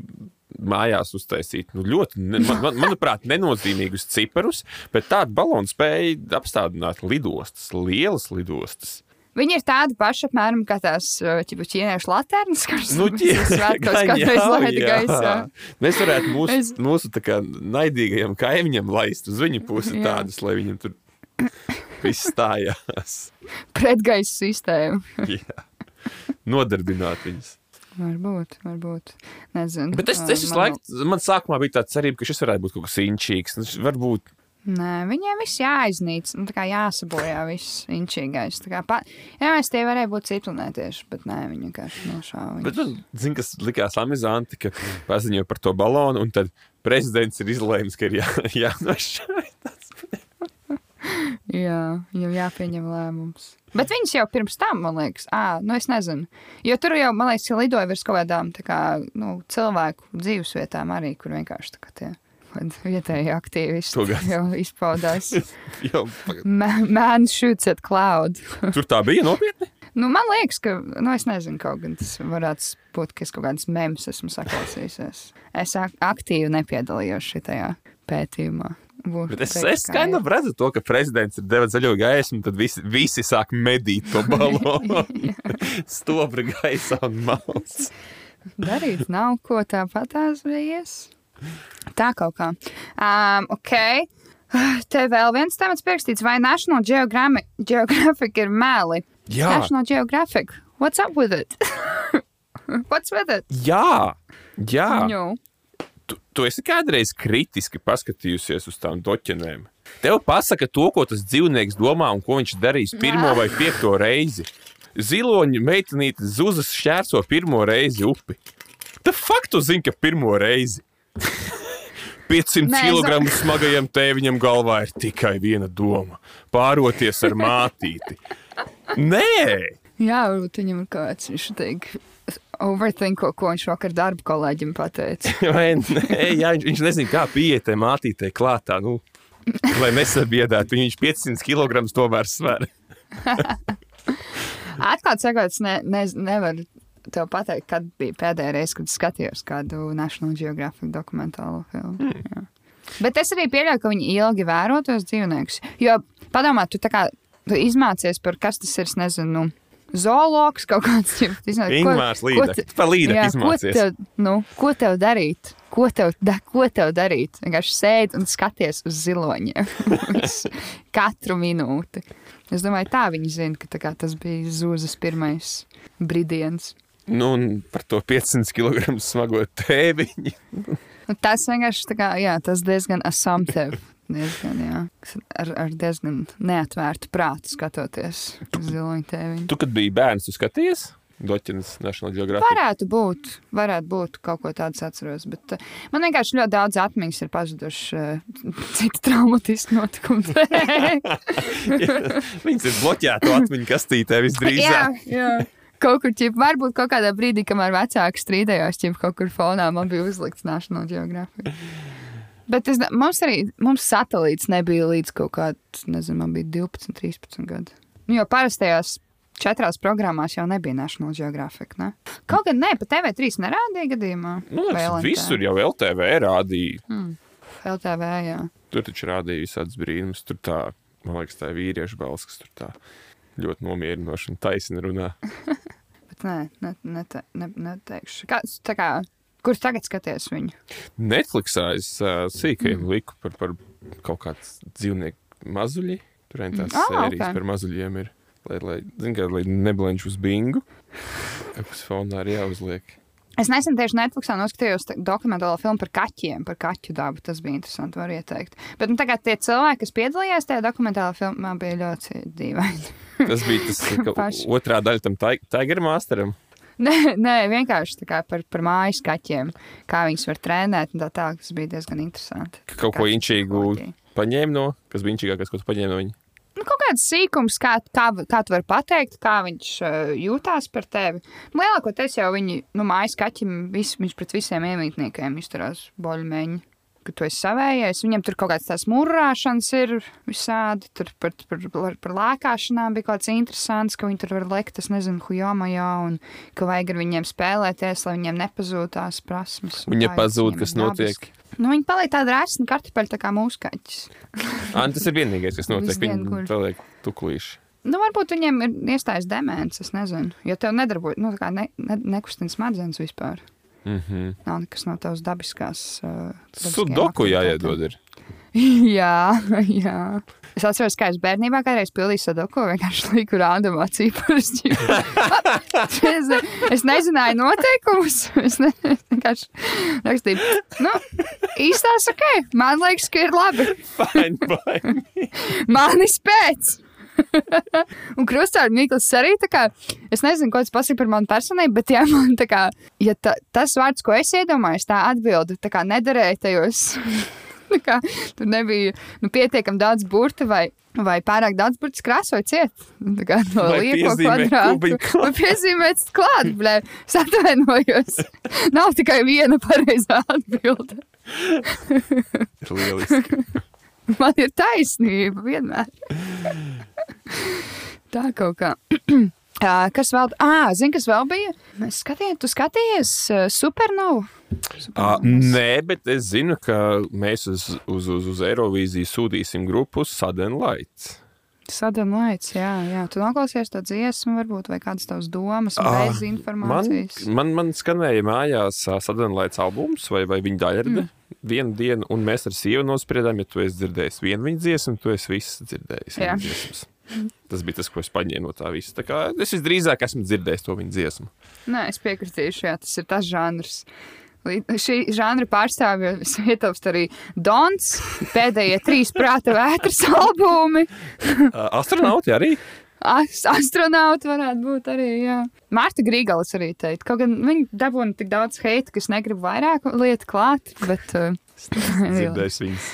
Mājās uztaisīt nu, ļoti, man, man, manuprāt, nenozīmīgus ciparus, bet tādu balonu spēja apstādināt lidostas, lielas lidostas. Viņi ir tādi paši apmēram kā tās ķipa, ķīniešu laternas, kuras Nu, kādreiz jau, laida gaisā. Mēs varētu mūsu, Es- mūsu kā naidīgajam kaimiņam laist uz viņu pusi Jā. tādas, lai viņam tur [LAUGHS] viss stājās. Pretgaisa sistēma. [LAUGHS] Jā. Nodarbināt viņus. Varbūt, varbūt. Nezinu. Bet es, es visu man laiku, man sākumā bija tāds cerība, ka šis varētu būt kaut kas inčīgs. Nu, Varbūt Nē, viņiem viss jāiznīc, nu, tā kā jāsabojā viss inčīgais. Tā kā pa... Jā, mēs tie varēja būt ciplinētieši, bet nē, viņi vienkārši nošāva. Bet viņus. man, zin, kas likās amizanti, ka paziņoja par to balonu, un tad prezidents ir izlēmis, ka ir jā, [LAUGHS] jānošķir. Jā, jau jāpieņem lēmums. Bet viņas jau pirms tam, man liekas, à, nu es nezinu. Jo tur jau, man liekas, ja lidoja virs kaut kādām tā kā, nu, cilvēku dzīvesvietām arī, kur vienkārši tā kā tie kad vietēji aktīvisti jau izpaudās. [LAUGHS] Jau, Man shoots at cloud. [LAUGHS] Tur tā bija nopietni. Nu, man liekas, ka, nu, es nezinu, kaut gan tas varētu būt, ka es kaut kādas memes esmu saklausījusies. Es ak aktīvi nepiedalījos šajā pētījumā. Būšu Bet es, es kā skaidri ir. redzu to, ka prezidents ir devis zaļo gaismu, tad visi, visi sāk medīt to balonu. [LAUGHS] [LAUGHS] Stobra gaisā un malts. [LAUGHS] Darīt nav ko tāpat tās vietas. Tā kaut kā. Um, ok. [SIGHS] Te vēl viens temats pierakstīts, vai National Geogrami- Geographic ir meli? Jā. National Geographic. What's up with it? What's with it? Jā, jā. Nu, Tu, tu esi kādreiz kritiski paskatījusies uz tām doķenēm. Tev pasaka to, ko tas dzīvnieks domā un ko viņš darīs pirmo vai piekto reizi. Ziloņa meitenīte zuzas šķērso pirmo reizi upi. Tā faktu zina, ka pirmo reizi. [LAUGHS] 500 Nē, kg smagajam tēviņam galvā ir tikai viena doma - pāroties ar mātīti. Nē, jā, varbūt viņam ir kāds, viņš teikt, overthink, ko, viņš vakar darba kolēģim pateica. [LAUGHS] Vai nē, jā viņš, viņš nezina, kā pieiet tai mātītei klātā. Nu, lai nesabiedētu, viņš 500 kg tomēr sver. [LAUGHS] Atklāti sakot, ne, ne, nevaru tev pateikt, kad bija pēdējā reize, kad skatījos kādu National Geographic dokumentālo filmu. Hmm. Mm. Bet es arī pieļauju, ka viņi ilgi vēro tos dzīvniekus. Jo, padomā, tu tā kā tu izmācies par kas tas ir, nezinu. Nu, Zoologs kaut kāds Ingmārs Līdek. Par izmācies. Ko tev, nu, ko tev darīt? Ko tev, da, ko tev darīt? Vienkārši sēdi un skaties uz ziloņiem [LAUGHS] katru minūti. Es domāju, tā viņi zina, ka tā kā, tas bija Zūzas pirmais brīdiens. Nu, un par to 500 kg smago tēviņu. Nu, tas vienkārši tā kā, jā, tas diezgan assumptive. Diezgan, jā, ar, ar diezgan neatvērtu prātu skatoties uz ziloņu tēviņu. Tu, kad biji bērns, tu skaties Doķinas National Geographic. Varētu būt, varētu būt kaut ko tādu atceros, bet uh, man vienkārši ļoti daudz atmiņas ir pazudušas [LAUGHS] uh, citu traumatisku notikumu. [LAUGHS] Viņas ir bloķēta atmiņu kastītē jā, visdrīzāk. jā. Kaut kur, ķip, varbūt kaut kādā brīdī, kamēr vecāki strīdējās, ķip, kaut kur fonā man bija uzlikts National Geographic. Bet es, ne- mums arī mums satelīts nebija līdz kaut kādam, nezinu, man bija 12, 13 gadi. Nu, jo parastajās četrās programmās jau nebija National Geographic. Ne? Kaut gan ne, pa TV3 nerādīja gadījumā. Nu, visur jau LTV rādīja. LTV, jā. Tur taču rādīja visādas brīnumus. Tur tā, man liekas, tā ir vīriešu balss, kas tur tā ļoti nomierinoši un taisni runā. [LAUGHS] Bet nē, ne, nete, ne, neteikšu. Kā, tā kā, kur tagad skaties viņu? Netflixā es uh, sīkajiem Mm. liku par, par kaut kādu dzīvnieku mazuļi. Tur arī tās mm. sērijas ok. par mazuļiem ir. Lai, lai, kā, lai neblenču uz bingu. Kas fonā arī jāuzliek. Es nesen tieši Netflixā noskatījos dokumentālo filmu par kaķiem, par kaķu dabu. Tas bija interesanti, var ieteikt. Bet nu, tagad tie cilvēki, kas piedalījās tajā dokumentālajā filmā, bija ļoti dīvaini. Tas bija tas ka [LAUGHS] otrā daļa tam Tiger Masteram. [LAUGHS] nē, nē, vienkārši kā par, par mājas kaķiem, kā viņus var trenēt. Tā, tā, tas bija diezgan interesanti. Ka kaut ko Kaķu inčīgu paņēma no, kas bija inčīgākais, ko tu paņēmi no viņa. Nu, kaut kāds sīkums, kā, kā, kā tu vari pateikt, kā viņš uh, jūtās par tevi. Nu, lielākoties jau viņi, nu, mājas kaķim, vis, viņš pret visiem iemītniekiem izturās boļmeņi. Ka tu esi savējais. Viņam tur kaut kāds tāds murrāšanas ir visādi. Tur par, par, par, par lēkāšanām bija kaut kas interesants, ka viņi tur var lekt, es nezinu, hujomajā, un ka vajag ar viņiem spēlēties, lai viņiem nepazūd tās prasmes. kā pazūd, kas notiek? dabiski. Nu, viņi paliek tādi rēsni kartupeļi, tā kā mūsu kaķis. Ā, [LAUGHS] nu tas ir vienīgais, kas notiek. Guļ. paliek tuklīši. Nu, varbūt viņiem ir iestājas demence, es nezinu. Jo tev nedarbojas, nu, tā kā ne, ne, nekustina smadzenes vispār. Mhm. Nav nekas no tavas dabiskās. Uh, Sudoku jāiedod. Ir. [LAUGHS] jā, jā. Es atceros, kā es bērnībā kādreiz pildīju sadoku, vienkārši liku rādamā cipars. [LAUGHS] es, es nezināju noteikumus. Es ne, es vienkārši rakstīju, nu, īstās ok, man liekas, ka ir labi. Fine, fine. [LAUGHS] Mani spēc! Un krustāļu Mikls arī tā kā, es nezinu, ko tas pasaka par manu personību, bet ja man tā kā, ja ta, tas vārds, ko es iedomājos, tā atbildi, tā kā nederēja tajos, [LAUGHS] kā tur nebija, nu, pietiekam daudz burta vai, vai pārāk daudz burtas krāsoja ciet. Tā kā no kubiņu klāt. Vai piezīmēt klāt, blē, es atvainojos. Nav tikai viena pareizā atbilde. [LAUGHS] Lieliski. [LAUGHS] Man ir taisnība vienmēr. [LAUGHS] Tā kaut kā. [CLEARS THROAT] Kas vēl? Ah, zini, kas vēl bija? Mēs skatījāmies, tu skatījies uh, supernovu. Uh, nē, bet es zinu, ka mēs uz, uz, uz, uz Eirovīziju sūtīsim grupu Sudden Lights. Sadalīts, jā, jā. Tu noklausies to dziesmu, varbūt, vai kādas tavas domas, Ah, bez Man, informācijas. man, man skanēja mājās Sudden Lights albums vai, vai viņa daļrade. Mm. Vienu dienu, un mēs ar sievu nospriedām, ja tu esi dzirdējis vienu viņa dziesmu, tu esi viss dzirdējis. Tas bija tas, ko es paņēmu no tā visa. Tā kā Es visdrīzāk esmu dzirdējis to viņa dziesmu. Nē, es piekritīšu, jā, tas ir tas žanrs. Šī žanra pārstāvja ietilpst arī Dons, pēdējie trīs prāta vētras albumi. [LAUGHS] Astronauti arī. As- Astronauti varētu būt arī. Jā. Mārta Grīgalis arī teikt, kaut gan viņi dabūna tik daudz heita, ka es negribu vairāk lietu klāt, bet uh, [LAUGHS] Dzirdējis viņas.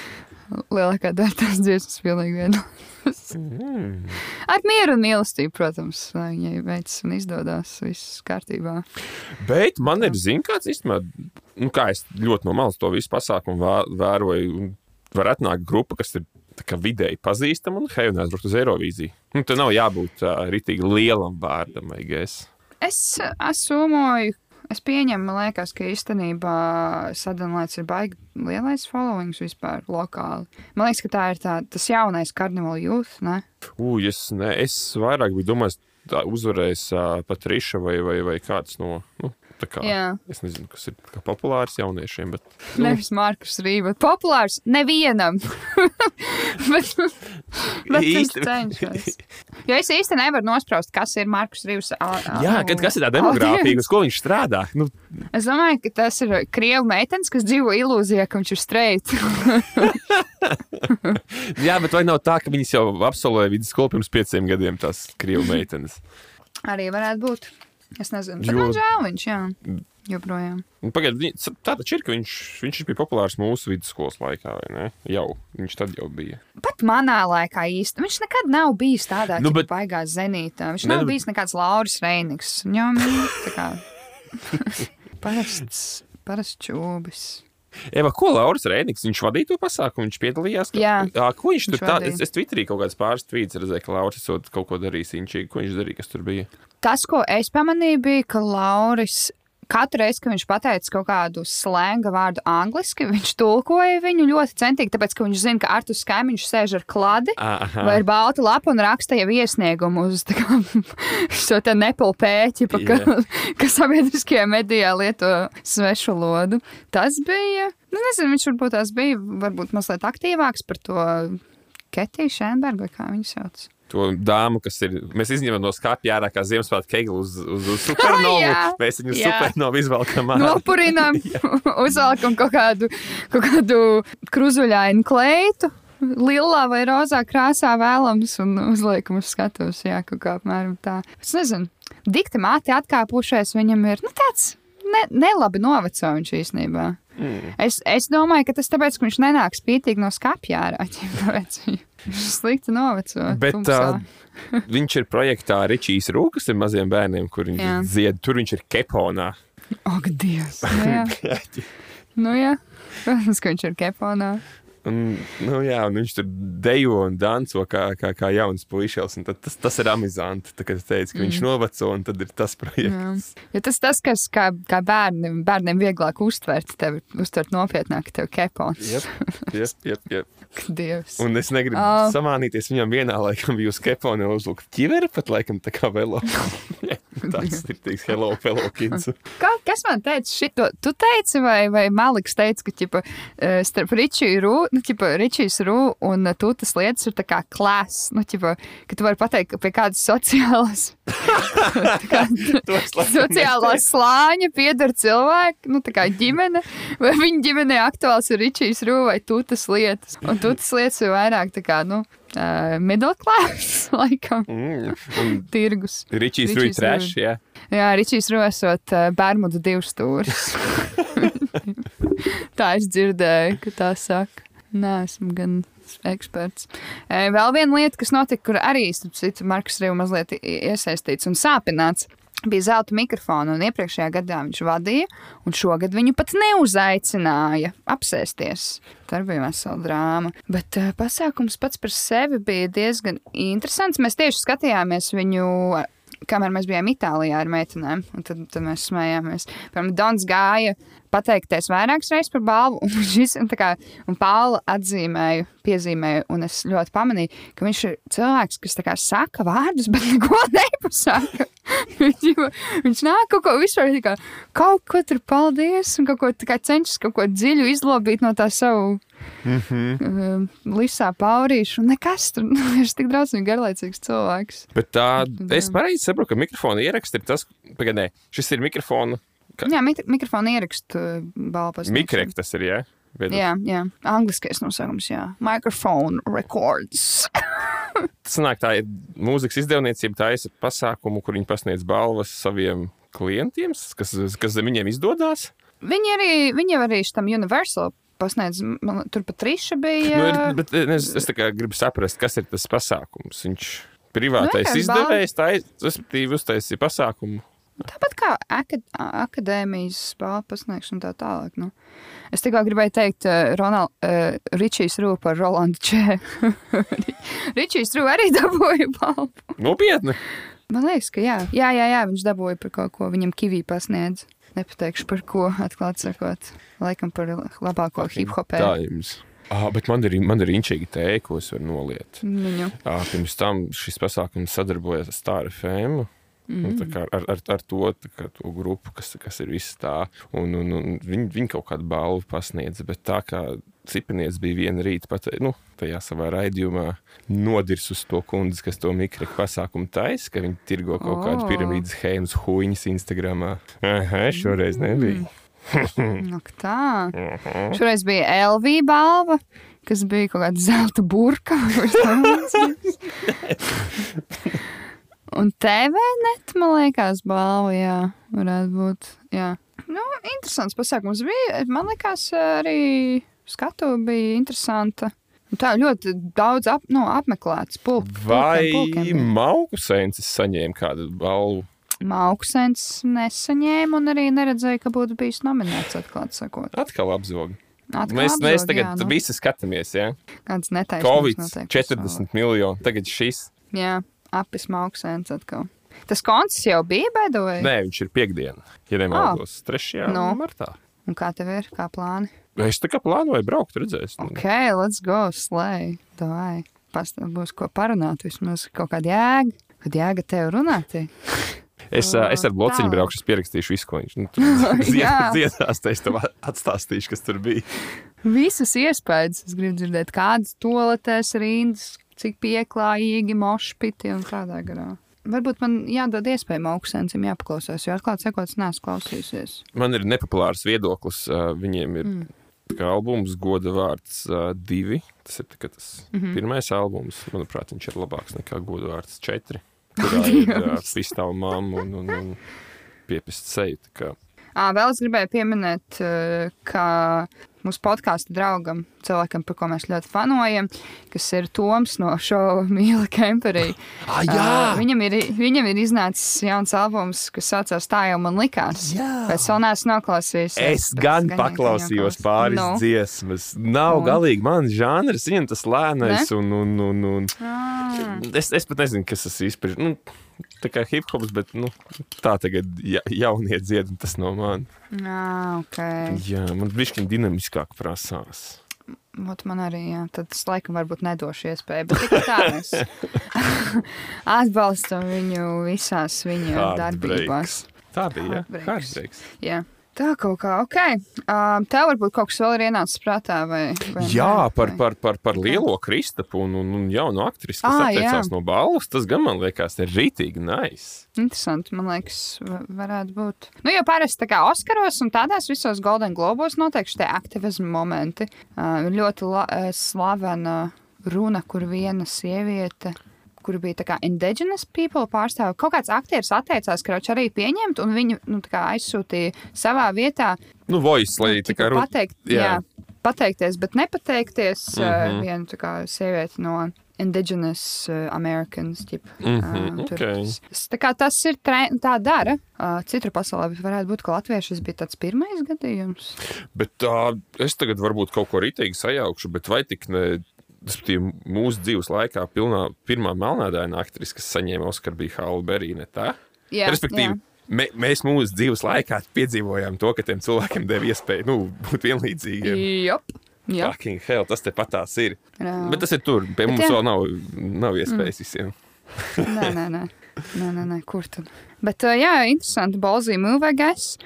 lielākā daļa tās dziesmas pilnīgi viena. Mm. Ar mieru un mīlestību, protams, viņai veicas un izdodas viss kārtībā. Bet man ir zināms, kāds īstenībā, nu, kā es ļoti no malas to visu pasākumu vēroju. Var atnākt grupa, kas ir vidēji pazīstama un hei, un aizbraukt uz Eirovīziju. Nu, tur nav jābūt uh, rītīgi lielam vārdam, vai gais. Es asūmoju, es pieņemu, man liekas, ka īstenībā sadalīts ir baigi lielais followings vispār lokāli. Man liekas, ka tā ir tā, tas jaunais karnevāla youth, ne? Ugh, es, ne, es vairāk biju domājis, tā uzvarēs uh, Patriša vai, vai, vai kāds no. Nu, kā, Jā. es nezinu, kas ir populārs jauniešiem, bet nu, Nevis Markus Rīva. Populārs nevienam. [LAUGHS] bet, bet viņš Īsti- cenšas. Jo es īsti nevaru nospraust, kas ir Markus Rīvs. Jā, kad, kas ir tā demogrāfija, uz ko viņš strādā? Nu, Es domāju, ka tas ir krievu meitenes, kas dzīvo ilūzijā, ka viņš ir streit. [LAUGHS] jā, bet vai nav tā, ka viņas jau absolvēja vidusskolu pirms pieciem gadiem, tās krievu meitenes? Arī varētu būt. Es nezinu, bet Jo- man žēl viņš, jā, joprojām. Pagaidiet, tā taču ir, ka viņš, viņš bija populārs mūsu vidusskolas laikā, vai ne? Jau, viņš tad jau bija. Pat manā laikā īsti. Viņš nekad nav bijis tādā Nu, nu, bet- baigā zenītā. Viņš Ne, nav nu- bijis nekāds Lauris Reinigs. Viņam ir tā kā [LAUGHS] parasts, parasts čūbis. Eva, ko Lauris Rēniks, viņš vadīja to pasākumu, viņš piedalījās? ka- Jā, Ā, ko viņš, viņš tur tā, vadīja. es, es Twitterī kaut kāds pāris tvīts redzēju, ka Lauris kaut ko darījis inčīgi. Ko viņš darīja, kas tur bija? Tas, ko es pamanīju, bija, ka Lauris katru reizi, kad viņš pateica kaut kādu slēga vārdu angliski, viņš tulkoja viņu ļoti centīgi, tāpēc, ka viņš zina, ka Artus Kaimiņš sēž ar kladi. Aha. Vai ir balta lapa un raksta jau iesniegumu uz kā, [LAUGHS] šo te nepelu pēķi, pa, ka, [LAUGHS] ka sabiedriskajā medijā lieto svešu lodu. Tas bija, nu nezinu, viņš varbūt tās bija, varbūt mazliet aktīvāks par to Ketiju Šenbergu, vai kā viņu sauc. To dāmu, kas ir. Mēs izņemam no skāpja ārā kā Ziemassvētku keglu uz, uz, uz supernovu. [LAUGHS] Mēs viņu supernovu izvelkam ārā. Nopurinām, [LAUGHS] [LAUGHS] uzvelkam kaut kādu, kaut kādu kruzuļainu kleitu. Lilā vai rozā krāsā vēlams un uzliekam uz skatuves. Jā, kaut kā apmēram tā. Es nezinu, dikti māte atkāpušies, viņam ir nu, tāds ne, nelabi noveco viņš īstenībā. Mm. Es, es domāju, ka tas tāpēc, ka viņš nenāk spītīgi no skapja ārā. [LAUGHS] Tāpēc viņš slikti noveco. Bet uh, viņš ir projektā Ričijs Rūkas ar maziem bērniem, kur Jā. viņš dzied. Tur viņš ir keponā. Ak, Dievs! Nu, [LAUGHS] jā. Nu, jā. Protams, ka viņš ir keponā. Un, nu, jā, un viņš tur dejo un danco kā, kā, kā jauns puisis. Tas, tas ir amizanti. Tā, kad es teicu, ka viņš Mm. noveco, un tad ir tas Jā. projekts. Ja tas tas, kas kā, kā bērniem, bērniem vieglāk uztvert, tev uztvert nopietnāk, tev kepons. Jep, jep, jep, jep. Dievs. Un es negribu oh. samānīties viņam vienā laikam, bija uz kepona uzlūka ķivera, pat laikam tā kā velo. [LAUGHS] Tas ir tiks hello, fellow kids. Kā, kas man teica šito? Tu teici, vai, vai Maliks teica, ka ķipa, eh, starp Ričiju Rū, nu, ķipa, Ričijas Rū un tu tas lietas ir tā kā klāsts, nu, ķipa, ka tu vari pateikt, pie kādas sociālas, [LAUGHS] sociālā slāņa pieder cilvēki, nu, tā kā ģimene, vai viņa ģimenē aktuāls ir Ričijas Rū vai tu tas lietas. Un tu tas lietas ir vairāk tā kā, nu, uh, middle class, [LAUGHS] laikam, Mm. Tirgus. Ričijs Ričijs Rūj trash, jā. Jā, Ričijs rosot uh, Bermudu divus stūrus. [LAUGHS] tā es dzirdēju, ka tā saka. Nē, esmu gan eksperts. Vēl viena lieta, kas notika, kur arī, starp citu, Marks Rīvs mazliet iesaistīts un sāpināts. Bija zelta mikrofona, un iepriekšējā gadā viņš vadīja, un šogad viņu pat neuzaicināja apsēsties. Tā bija vesela drāma. Bet uh, pasākums pats par sevi bija diezgan interesants. Mēs tieši skatījāmies viņu kamēr mēs bijām Itālijā ar meitenēm, tad, tad mēs smējāmies. Piemēram, Dons gāja pateikties vairākas reizes par balvu, un, [LAUGHS] šis, un, kā, un Paula atzīmēja, piezīmēja, un es ļoti pamanīju, ka viņš ir cilvēks, kas kā saka vārdus, [LAUGHS] bet neko nepasaka. Viņš- nāk kaut ko vispār, kā, kaut ko tur paldies, un kaut ko kā cenšas kaut ko dziļu izlobīt no tā savu Mm -hmm. lisā paurīšu, un nekas tur, [LAUGHS] viņš ir tik draudzīgi garlaicīgs cilvēks. Bet tā, es pareizi saprotu, ka mikrofona ieraksts ir tas, pagaidē, šis ir mikrofona, Ka- Jā, mik mikrofonu ierakstu balvas. mikreks tas ir, jā? Viedoklis. Jā, jā. Angliskais nosaukums, jā. Microphone records. [LAUGHS] Sanāk, tā ir mūzikas izdevniecība, tā ir pasākumu, kur viņi pasniedz balvas saviem klientiem, kas, kas zem viņiem izdodas. viņi arī, viņi arī šitam Universal pasniedz, man, tur pat Riša bija. Nu, ir, bet es, es gribu saprast, kas ir tas pasākums. Viņš privātais Nu, izdevējs, tā ir, respektīvi, uztaisīja pasākumu. Tāpat kā akad akadēmijas balvu pasniegšana tā tālāk. Nu. Es tikai gribēju teikt, uh, Ronald, uh, Ričijs Rūp par Rolandu Čē. [LAUGHS] Ričijs Rūp arī dabūja balvu. Nopietni! Man liekas, ka jā. Jā, jā, jā, viņš dabūja par kaut ko, viņam kivī pasniedz. Nepateikšu par ko, atklāti sakot. Laikam par labāko hip hopē. Tā jums. Ah, bet man ir, man ir inčīgi tēja, ko es varu noliet. Viņu. Ah, pirms tam šis pasākums sadarbojas ar Star FM. Mm. Nu, tā kā ar, ar, ar to, kā, to grupu, kas, kas ir viss tā. Un, un, un viņi, viņi kaut kādu balvu pasniedz, bet tā kā Cipanietis bija viena rīta pat, nu, tajā savā raidījumā nodirs uz to kundzi, kas to mikroku pasākumu taisa, ka viņi tirgo kaut oh. kādu piramīdas schēmas huīņas Instagramā. Aha, šoreiz nebija. [LAUGHS] Nu, ka tā. Šoreiz bija LV balva, kas bija kaut kāda zelta burka. [LAUGHS] [LAUGHS] Un TV net, man liekas, balva, jā, varētu būt. Jā. Nu, interesants pasākums bija. Man liekas, arī skatu bija interesanta. Tā ļoti daudz ap, nu, apmeklēts. Pulk, Vai. Maukusēns saņēma kādu balvu? Mauksens nesaņēma un arī neredzēja, ka būtu bijis nominēts, atklāti sakot. Atkal apzog. Atkal Mēs, mēs apzog, tagad jā, jā, nu. visi skatāmies, ja Kāds netaisnīgs Covid notiek 40 miljoni, tagad šis. Jā, apis mauksens atkal. Tas konts jau bija beidojas. Nē, viņš ir piekdiena, ja nemaldos, 3. Nu. martā. Un kā tev ir, kā plāni? Es tā kā plānoju braukt, redzēs. Ok, let's go, slay. Davai. Pastāv būs ko parunāt, vismaz kaut kāda jēga. Kad jēga tev runāt? [LAUGHS] Es, ā, es ar Tālāk. braukšu, pierakstīšu visu, ko viņš nu, [LAUGHS] [LAUGHS] dziedās. Es tev atstāstīšu, kas tur bija. Visas iespējas. Es gribu dzirdēt, kādas toaletes rindas, cik pieklājīgi mošpiti un tādā garā. Varbūt man jādod iespēja augstensam jāpaklausās, jo atklāti sakot, es neesmu klausījusies. Man ir nepopulārs viedoklis. Viņiem ir Mm. albums, goda vārds divi. Tas ir tas mm -hmm. pirmais albums. Manuprāt, viņš ir labāks nekā goda vārds četri. [LAUGHS] Kurā ir pistāla mamma un, un, un piepist seju. À, vēl es gribēju pieminēt, ka mūsu podkāstu draugam, cilvēkam, par ko mēs ļoti fanojam, kas ir Toms no šova [LAUGHS] Mīla Kemperī. [LAUGHS] Ah! Uh, viņam, ir, viņam ir iznācis jauns albums, kas saucās Tā jau man likās. Jā. Bet vēl neesmu noklausījies. Es gan paklausījos pāris no. dziesmas. Nav Un? galīgi mans žanrs, viņam tas lēnais un, un, un, un Ah, es, es pat nezinu, kas tas īsti ir. Nu, tā kā hip hops, bet nu, tā tagad ja, jaunie dzied, un tas no manis. ah, ok. Jā, man bišķiņ dinamiskāk prasās. Ot, man arī, jā, tad es laikam varbūt nedošu iespēju, bet tikai tā mēs [LAUGHS] atbalstam viņu visās viņa darbībās. Tā bija. Heartbreaks. Heartbreaks. Jā. Tā kaut kā, ok. Um, tev varbūt kaut kas vēl ir ienācis prātā, vai, vai Jā, nē, par, par, par, par lielo Kristapu un, un, un jaunu aktrisi, kas Ā, atteicās jā. no balvas. Tas gan man liekas, ir rītīgi nice. Interesanti, man liekas, va- varētu būt. Nu, jo parasti tā kā Oskaros un tādās visos Golden Globos notiek šie aktivismu momenti. Uh, ļoti la, uh, slavena runa, kur viena sieviete. Kur bija tā kā indigenous people pārstāve. Kaut kāds aktieris atteicās, viņš arī pieņemt, un viņu nu, kā aizsūtīja savā vietā. Nu, voice, lai nu, tā tipa kā pateikt, jā. jā. pateikties, bet nepateikties. Mm Mhm. -hmm. uh, viena tā kā sieviete no indigenous uh, Americans. Ģip, Mhm, tur. ok. S- Tā kā tas ir tre, tā dara. Uh, citur pasaulē varētu būt, ka latviešus bija tāds pirmais gadījums. Bet tā, es tagad varbūt kaut ko rītīgi sajaukšu, bet vai tik ne. Mūsu dzīves laikā pilnā, pirmā melnādaina aktrise, kas saņēma Oskaru, bija Hāla Berīne. Tā? Jā, Respektīvi, jā. mē, mēs mūsu dzīves laikā piedzīvojām to, ka tiem cilvēkiem deva iespēju nu, būt vienlīdzīgiem. Jop. Jā, Fucking hell, tas te pat tās ir. Jā. Bet tas ir tur. Pie Bet mums jā. vēl nav, nav iespējas visiem. nē, nē, nē. Nē, nē, nē, kur tad? Bet, jā, interesanti. Balzī move, I guess.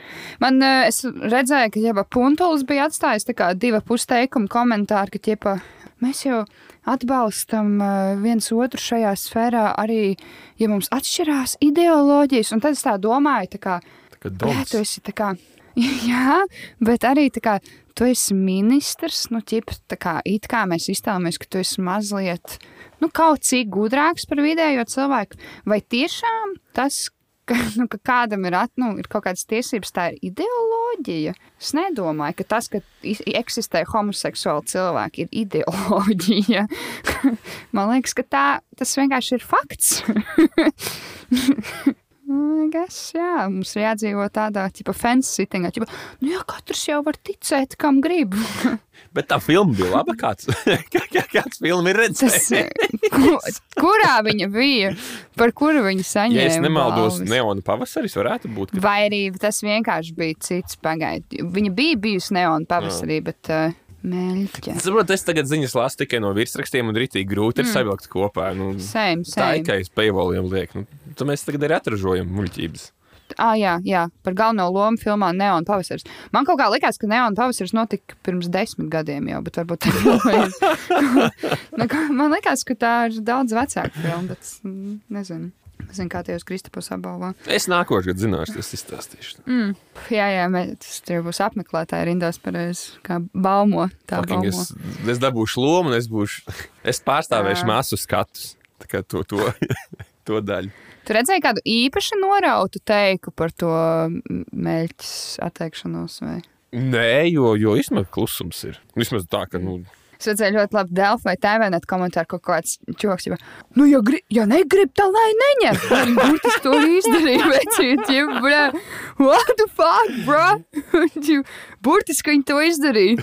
Man, es redzēju, ka jau Puntulis bija atstājis tā kā divu pusteikumu komentāru, ka, ķepa, mēs jau atbalstam uh, viens otru šajā sfērā, arī, ja mums atšķirās ideoloģijas. Un tad es tā domāju, tā kā, Tā Jā, tu esi tā kā. [LAUGHS] Jā, bet arī tā kā tu esi ministrs, nu, ķip, tā kā it kā mēs iztēlojamies, ka tu esi mazliet, nu, kaut cik gudrāks par vidējo cilvēku. Vai tiešām tas, ka, nu, ka kādam ir, at, nu, ir kaut kādas tiesības, tā ir ideoloģija? Es nedomāju, ka tas, ka eksistē homoseksuāli cilvēki, ir ideoloģija. [LAUGHS] Man liekas, ka tā, tas vienkārši ir fakts. [LAUGHS] Nu, Guess, jā, mums ir jādzīvo tādā sittingā. Ķipa, nu jā, katrs jau var ticēt, kam grib. [LAUGHS] Bet tā filma bija laba. Kāds, [LAUGHS] kā, kā, kāds filma ir Tas, redzējis? ku, kurā viņa bija? Par kuru viņa saņēma? Ja es nemaldos, balvas? Neona pavasaris varētu būt. Ka... Vai arī tas vienkārši bija cits pagaidu. Viņa bija bijusi neona pavasarī, bet uh, Es saprotu, es tagad ziņas lasu tikai no virsrakstiem, un rītīgi grūti ir mm. savilkt kopā. Nu, Same, tā same. ir kā es paievoliem lieku. Nu, tad mēs tagad arī atražojam muļķības. Ah, jā, jā, par galveno lomu filmā Neona pavasaris. Man kaut kā likās, ka Neona pavasaris notika pirms desmit gadiem jau, bet varbūt tā ir. [LAUGHS] [LAUGHS] Nu, Man liekas, ka tā ir daudz vecāka filma, bet mm, nezinu. Nezinu, kā tie uz Kristapus apbalvo. Es nākošais gads zināšu, tas izstāstīšu. Mm. Jā, jā, mēs tur būs apmeklētāji rindās pareizi, kā baumo. Tā Fucking baumo. Es, es dabūšu lomu, es, būšu, [LAUGHS] es pārstāvēšu Jā. masu skatus. Tā kā to, to, [LAUGHS] to daļu. Tu redzēji kādu īpaši norautu teiku par to mm, meļķis atteikšanos? Vai? Nē, jo, jo īstenībā klusums ir. Vismaz tā, ka. Nu, Es redzēju ļoti labi Delfu vai TVNet komentāru, kaut kāds čoks, jau, nu, ja, gri, ja negrib, tad lai neņem. [LAUGHS] Burtis to izdarīja, vecīt, jau, bro, what the fuck, bro? [LAUGHS] Burtiski viņi to izdarīja.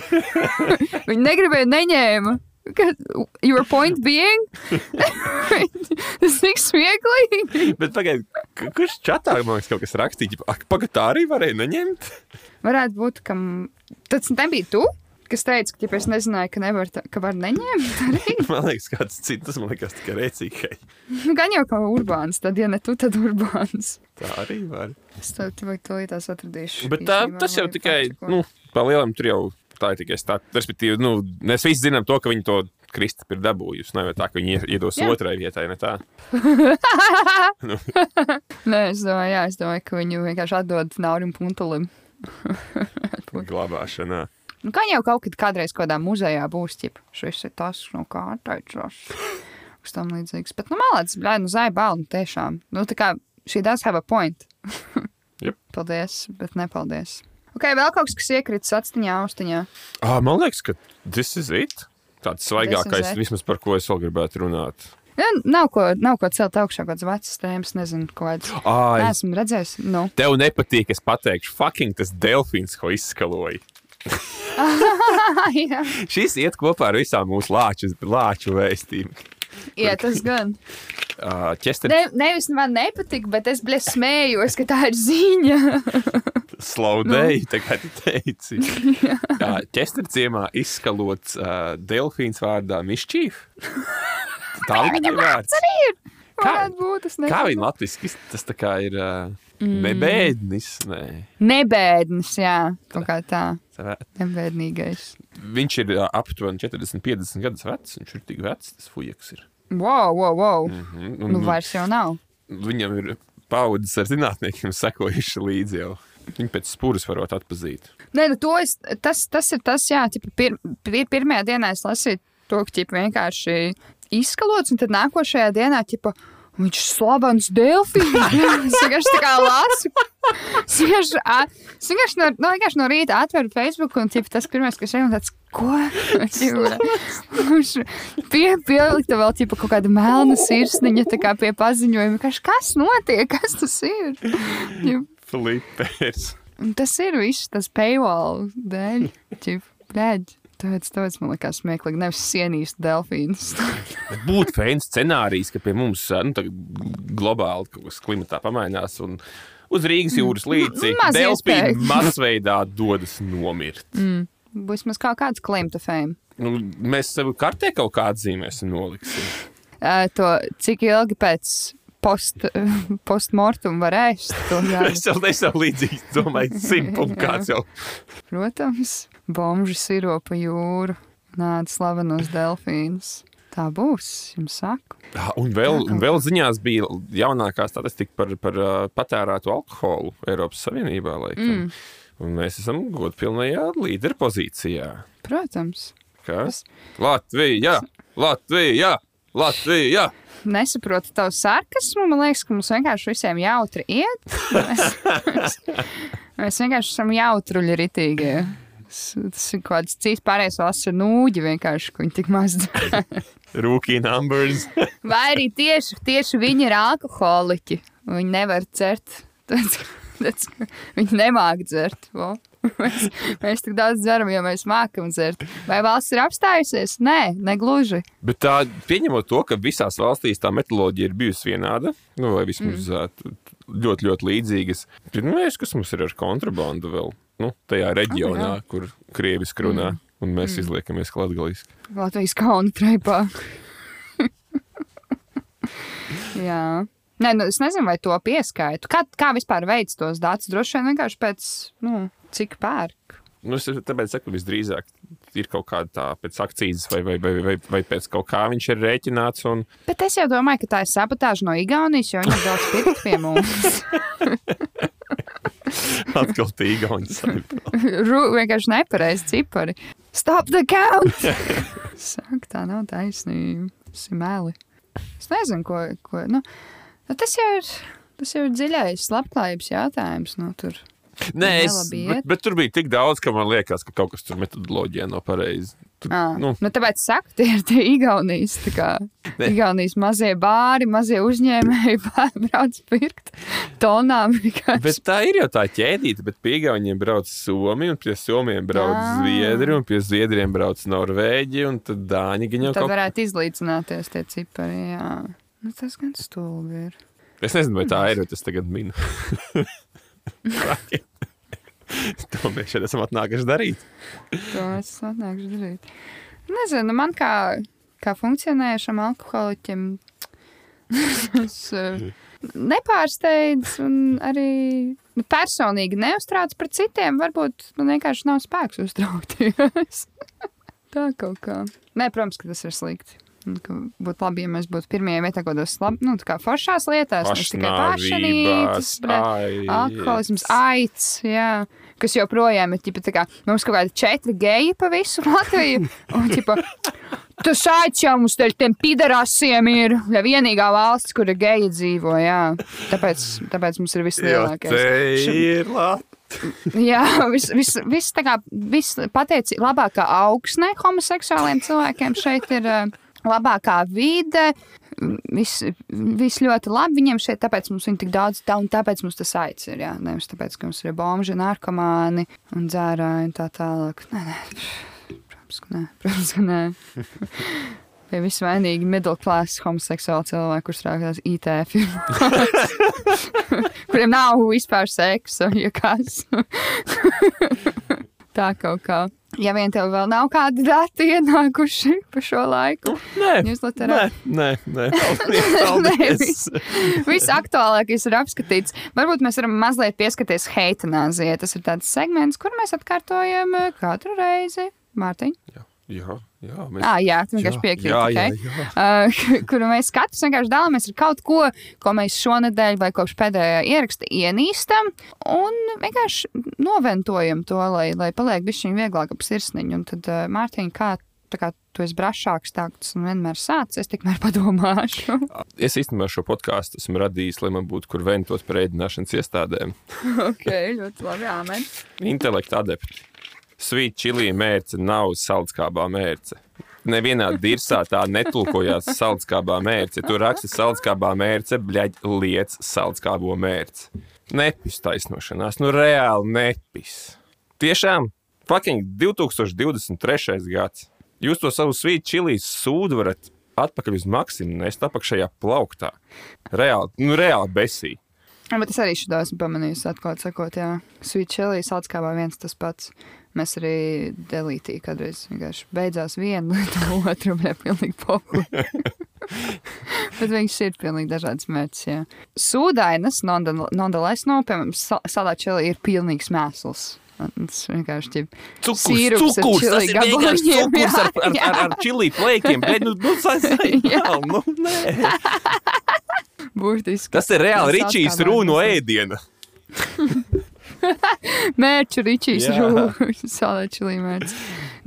[LAUGHS] viņi negribēja, neņēma. Your point being? Tas tik smieklīgi. bet pagaidi, k- kurš čatā man liekas, kaut kas rakstīja, ka pagaidi tā arī varēja neņemt? Varētu būt, ka tas nebija tu, kas teica, ka, ja es nezināju, ka, nevar, tā- ka var neņemt. [LAUGHS] Arī. [LAUGHS] Man liekas, kāds cits, man liekas tikai rēcīgai. Nu, gan jau kā urbāns, tad, ja ne tu, tad urbāns. Tā arī var. Es to tūlītās atradīšu. Bet tā, tas jau tikai, faktu, nu, pa lielam tur jau tā ir tikai stāsts. Respektīvi, nu, mēs visi zinām to, ka viņi to Kristap ir dabūjusi. Nav jau tā, ka viņi ie- iedos Jā. otrai vietai, ne tā. [LAUGHS] Nē, es domāju, jā, es domāju, ka viņu vienkārši atdod Naurim Puntulim. Glabāšanā. Nu, kā jau kaut kad kādreiz kādā muzejā būs, ķip, šis ir tas, no kā atteicās. Kas tam līdzīgs. Bet, nu, malāds, blē, nu, zai balnu tiešām. Nu, tā kā, she does have a point. [LAUGHS] Jep. Paldies, bet nepaldies. Ok, vēl kaut kas, kas iekrits atstiņā, austiņā. Ah, man liekas, ka tas ir it. Tāds svaigākais, vismaz par ko es vēl gribētu runāt. Ja, nav, ko, nav ko celt augšā, kāds vecs tēmas, nezinu, ko. Ah, es, Esmu redzējis. Nu. tev nepatīk, es pateikšu, fucking tas delfīns, ko izskaloja. [LAUGHS] Šis iet kopā ar visām mūsu lāču, lāču vēstīm. jā, tas gan. Uh, Čester, Ne, nevis man nepatīk, bet es bļa smējos, ka tā ir ziņa. [LAUGHS] slaudēji, tā kā tu teici. [LAUGHS] Jā, Čester ciemā izskalots uh, delfīns vārdā Mišķīv. Tā viņa vārds. Arī ir. Kā- būt, Kā viņa latviski, tas tā kā ir uh, nebēdnis, nē. Nebēdnis, jā, kaut kā tā. Savā- Nebēdnīgais. Viņš ir aptuveni 40, 50 gadus vecs. Viņš ir tik vecs, tas fujaks ir. Wow, wow, wow. Mhm, Un, Nu, vairs jau nav. Viņam ir paudzes ar zinātniekiem [LAUGHS] sekojuši līdzi jau. Viņu pēc spūras varot atpazīt. Nē, nu to es, tas, tas ir tas, jā, tipa, pir, pir, pirmajā dienā es lasīju to, ka ķipa, vienkārši izskalots, un tad nākošajā dienā ķipa, viņš ir slavens delfīns. [LAUGHS] es vienkārši tā kā lasu. Es vienkārši, ā- es vienkārši no, no, vienkārši no rīta atveru Facebook, un ķipa, tas pirmais, kas ir, tāds, ko? Viņš pie, pielikta vēl ķipa, kaut kāda melna sirsniņa tā kā pie paziņojuma. Vienkārši, Kas notiek? Kas tas ir? Flipers. Un tas ir viss, tas paywall dēļ. Čip, bļaļ. Tāpēc, tāpēc man liekas smieklīgi, nevis sienīs delfīns. [LAUGHS] Bet būtu fēns scenārijs, ka pie mums nu, globāli kaut kas klimatā pamainās. Un uz Rīgas jūras līci delfīni iespēja. masveidā dodas nomirt. Mm. Būs mums kaut kāds klimta fame. Nu, mēs sev kartē kaut kā atzīmēsim, noliksim. Uh, to, cik ilgi pēc post, [LAUGHS] postmortum var ēst. [LAUGHS] Es jau nesaku līdzīgi, domāju, simtum kāds jau. [LAUGHS] Protams, bomži siropa jūru, nāca slavenos delfīnus. Tā būs, jums saku. Ah, Un vēl, un vēl ziņās bija jaunākā statistika par, par patērētu alkoholu Eiropas Savienībā. Laikam. Mm. Un mēs esam godpilnajā līderpozīcijā. Protams. Kas? Latvija! Latvija! Latvija! Nesaprotu tavu sarkasmu. Man liekas, ka mums vienkārši visiem jautri iet. Mēs, mēs vienkārši esam jautruļi ritīgie. Tas ir kaut kāds cits pārējais valsts nūģi vienkārši, ko viņi tik maz dara. Rookie numbers! Vai arī tieši, tieši viņi ir alkoholiķi. Viņi nevar dzert. Tāds, tāds, viņi nemāk dzert. Vo. [LAUGHS] Mēs, mēs tik daudz dzeram, jo mēs mākam dzert. Vai valsts ir apstājusies? Nē, negluži. Bet tā, pieņemot to, ka visās valstīs tā metoloģija ir bijusi vienāda, nu, vai vismaz mm. ļoti, ļoti līdzīgas, tad nu, es, kas mums ir ar kontrabandu vēl nu, tajā reģionā, jā. kur krieviski runā, mm. un mēs mm. izliekamies latgaliski. Latvijas kauna treipā. [LAUGHS] Jā. Nē, nu, es nezinu, vai to pieskaitu. Kā, kā vispār veids tos datus? Droši vien vienkārši pēc, nu, cik pērk. Nu, es tāpēc saku, visdrīzāk ir kaut kāda tā pēc akcijas, vai, vai, vai, vai, vai pēc kaut kā viņš ir rēķināts. Un... Bet es jau domāju, ka tā ir sabotāža no Igaunijas, jo viņi daudz pirkt pie mums. [LAUGHS] Atkal tā saimta. Ru, vienkārši nepareizi cipari. Stop the count! [LAUGHS] Saka, tā nav taisnība. Meli. Es nezinu, ko. ko nu, nu, tas jau ir. Tas jau ir dziļais labklājības jautājums. Nu, tur. Nē, es, bet, bet tur bija tik daudz, ka man liekas, ka kaut kas tur metodoloģijā nav pareizi. Tur, À, nu, nu, tāpēc saku, tie ir tie Igaunijas, tā kā, Ne. Igaunijas mazie bāri, mazie uzņēmēji, [LAUGHS] brauc pirkt tonām. vienkārši. Bet tā ir jau tā ķēdīte, bet pie Igauniem brauc Somija, un pie Somijiem brauc Jā. Zviedri, un pie Zviedriem brauc Norvēģi, un tad Dāņi gan jau Tad kaut varētu izlīdzināties tie cipari. Jā. Nu, tas gan stulbi ir. Es nezinu, vai tā ir, bet es tagad minu. [LAUGHS] [LAUGHS] to mēs šeit esam atnākuši darīt. To es atnākšu darīt. Nezinu, man kā, kā funkcionējušam alkoholiķim, tas eh, nepārsteidz un arī nu, personīgi neuztrauc par citiem. Varbūt man vienkārši nav spēks uztraukties. [LAUGHS] Tā kaut kā. Nē, protams, ka tas ir slikti. Ka Būtu labi, ja mēs būtu pirmie vietā kaut kādos lab, nu, tā kā foršās lietās, nevis tikai pašanītas, Pašnāvības, alkoholisms, aids, jā, kas joprojām ir ķipa, tā kā mums kaut kādi četri geji pa visu Latviju. Un, ķipa, tas aids jau mums dēļ tiem pidarasiem ir ja vienīgā valsts, kur ir geji dzīvo, jā. Tāpēc, tāpēc mums ir Jo vislielākais. te ir Latvija. Jā, viss vis, vis, tā kā viss pateici, labākā augsne homoseksuāliem cilvēkiem šeit ir uh, labākā vide. Viss vis ļoti labi viņiem šeit, tāpēc mums viņi tik daudz, tā, un tāpēc mums tas aic ir. Jā. Nevis tāpēc, ka mums ir bomži, narkomāni un dzērāji un tā tālāk. Nē, nē, protams, ka nē. [LAUGHS] Protams, ka nē. Pie visvainīgi middle class homoseksuāli cilvēki, kurš strādās IT firmās, [LAUGHS] kuriem nav vispār seksa, ja kas. Tā kaut kā. Ja vien tev vēl nav kādi dati ienākuši [LAUGHS] pa šo laiku, Nē, newsletterā. nē, nē, nē. Paldies, [LAUGHS] paldies. viss- Visaktuālākais ir apskatīts. Varbūt mēs varam mazliet pieskarties heitanāzijai. Tas ir tāds segments, kur mēs atkārtojam eh, katru reizi. Mārtiņ? Jā, jā, jā, mēs... Ah, jā, vienkārši jā, okay? jā, jā. Uh, [LAUGHS] [LAUGHS] kuru mēs katrs vienkārši dalāmies ar kaut ko, ko mēs šonadēļ vai kopš pēdējā ieraksta ienīstam, un vienkārši noventojam to, lai, lai paliek bišķiņ vieglāk ap sirsniņu. Un tad, uh, Mārtiņ, kā, kā tu esi brašāks, tā kā tas vienmēr sācis, es tikmēr [LAUGHS] padomāšu. Es īstenībā šo podkāstu esmu radījis, lai man būtu kur ventot par ēdināšanas iestādēm. ok, ļoti labi, amen. Intelekta adepti. Svīt čilī mērce nav saldskābā mērce. Nevienā dirsā tā netulkojās saldskābā mērce. Tur raksta saldskābā mērce, bļaģ, liec saldskābo mērci. Nepis taisnošanās, nu reāli nepis. Tiešām, fucking 2023. gads. Jūs to savu svīt čilī sūdu varat atpakaļ uz maksimumu nest apakšējā plauktā. Reāli, nu reāli besī. Bet es arī šo esmu pamanījis, atklāt sakot, jā. Sweet chili, saldskābā viens tas pats. Mēs arī delītī kādreiz vienkārši beidzās viena lieta, [LAUGHS] otru bija pilnīgi poku. [LAUGHS] Bet viņš ir pilnīgi dažāds mērķis, jā. Sūdainas, nonetheless, no, piemēram, sa- salā čili ir pilnīgs mēsls. Tas vienkārši ir Cukurs, Sīrups ar cukurs, tas čili ir vienkārši cukurs ar, jā, ar, ar, ar čili plēkiem. Bet, nu, nu, tas, [LAUGHS] Jā. nu, nē. burtiski. tas ir reāli Tas Ričijas atkal runa no vajag ēdiena. [LAUGHS] Mērķu ričīs Jā. rūpes, [LAUGHS] salā čili mērķis.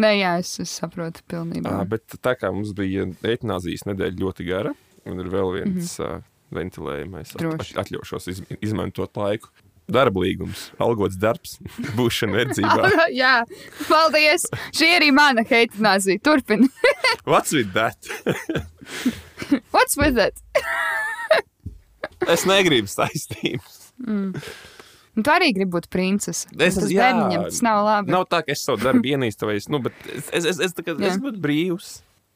Nē, jā, es, es saprotu pilnībā. Ā, Bet tā kā mums bija eitanāzijas nedēļa ļoti gara, un ir vēl viens mm -hmm. ventilējumais, at, atļaušos iz, izmantot laiku. Darba līgums, algots darbs, [LAUGHS] būšana verdzībā. Jā, paldies! Šī arī mana heitinājuma. Turpini. What's with that? What's with it? Es negribu saistības. Un tu arī gribi būt princese. Es- tas jā. bērniņam tas nav labi. Nav tā, ka es savu darbu [LAUGHS] ienīstu, vai es, nu, bet es, es, es, es, Jā. es būtu brīvs.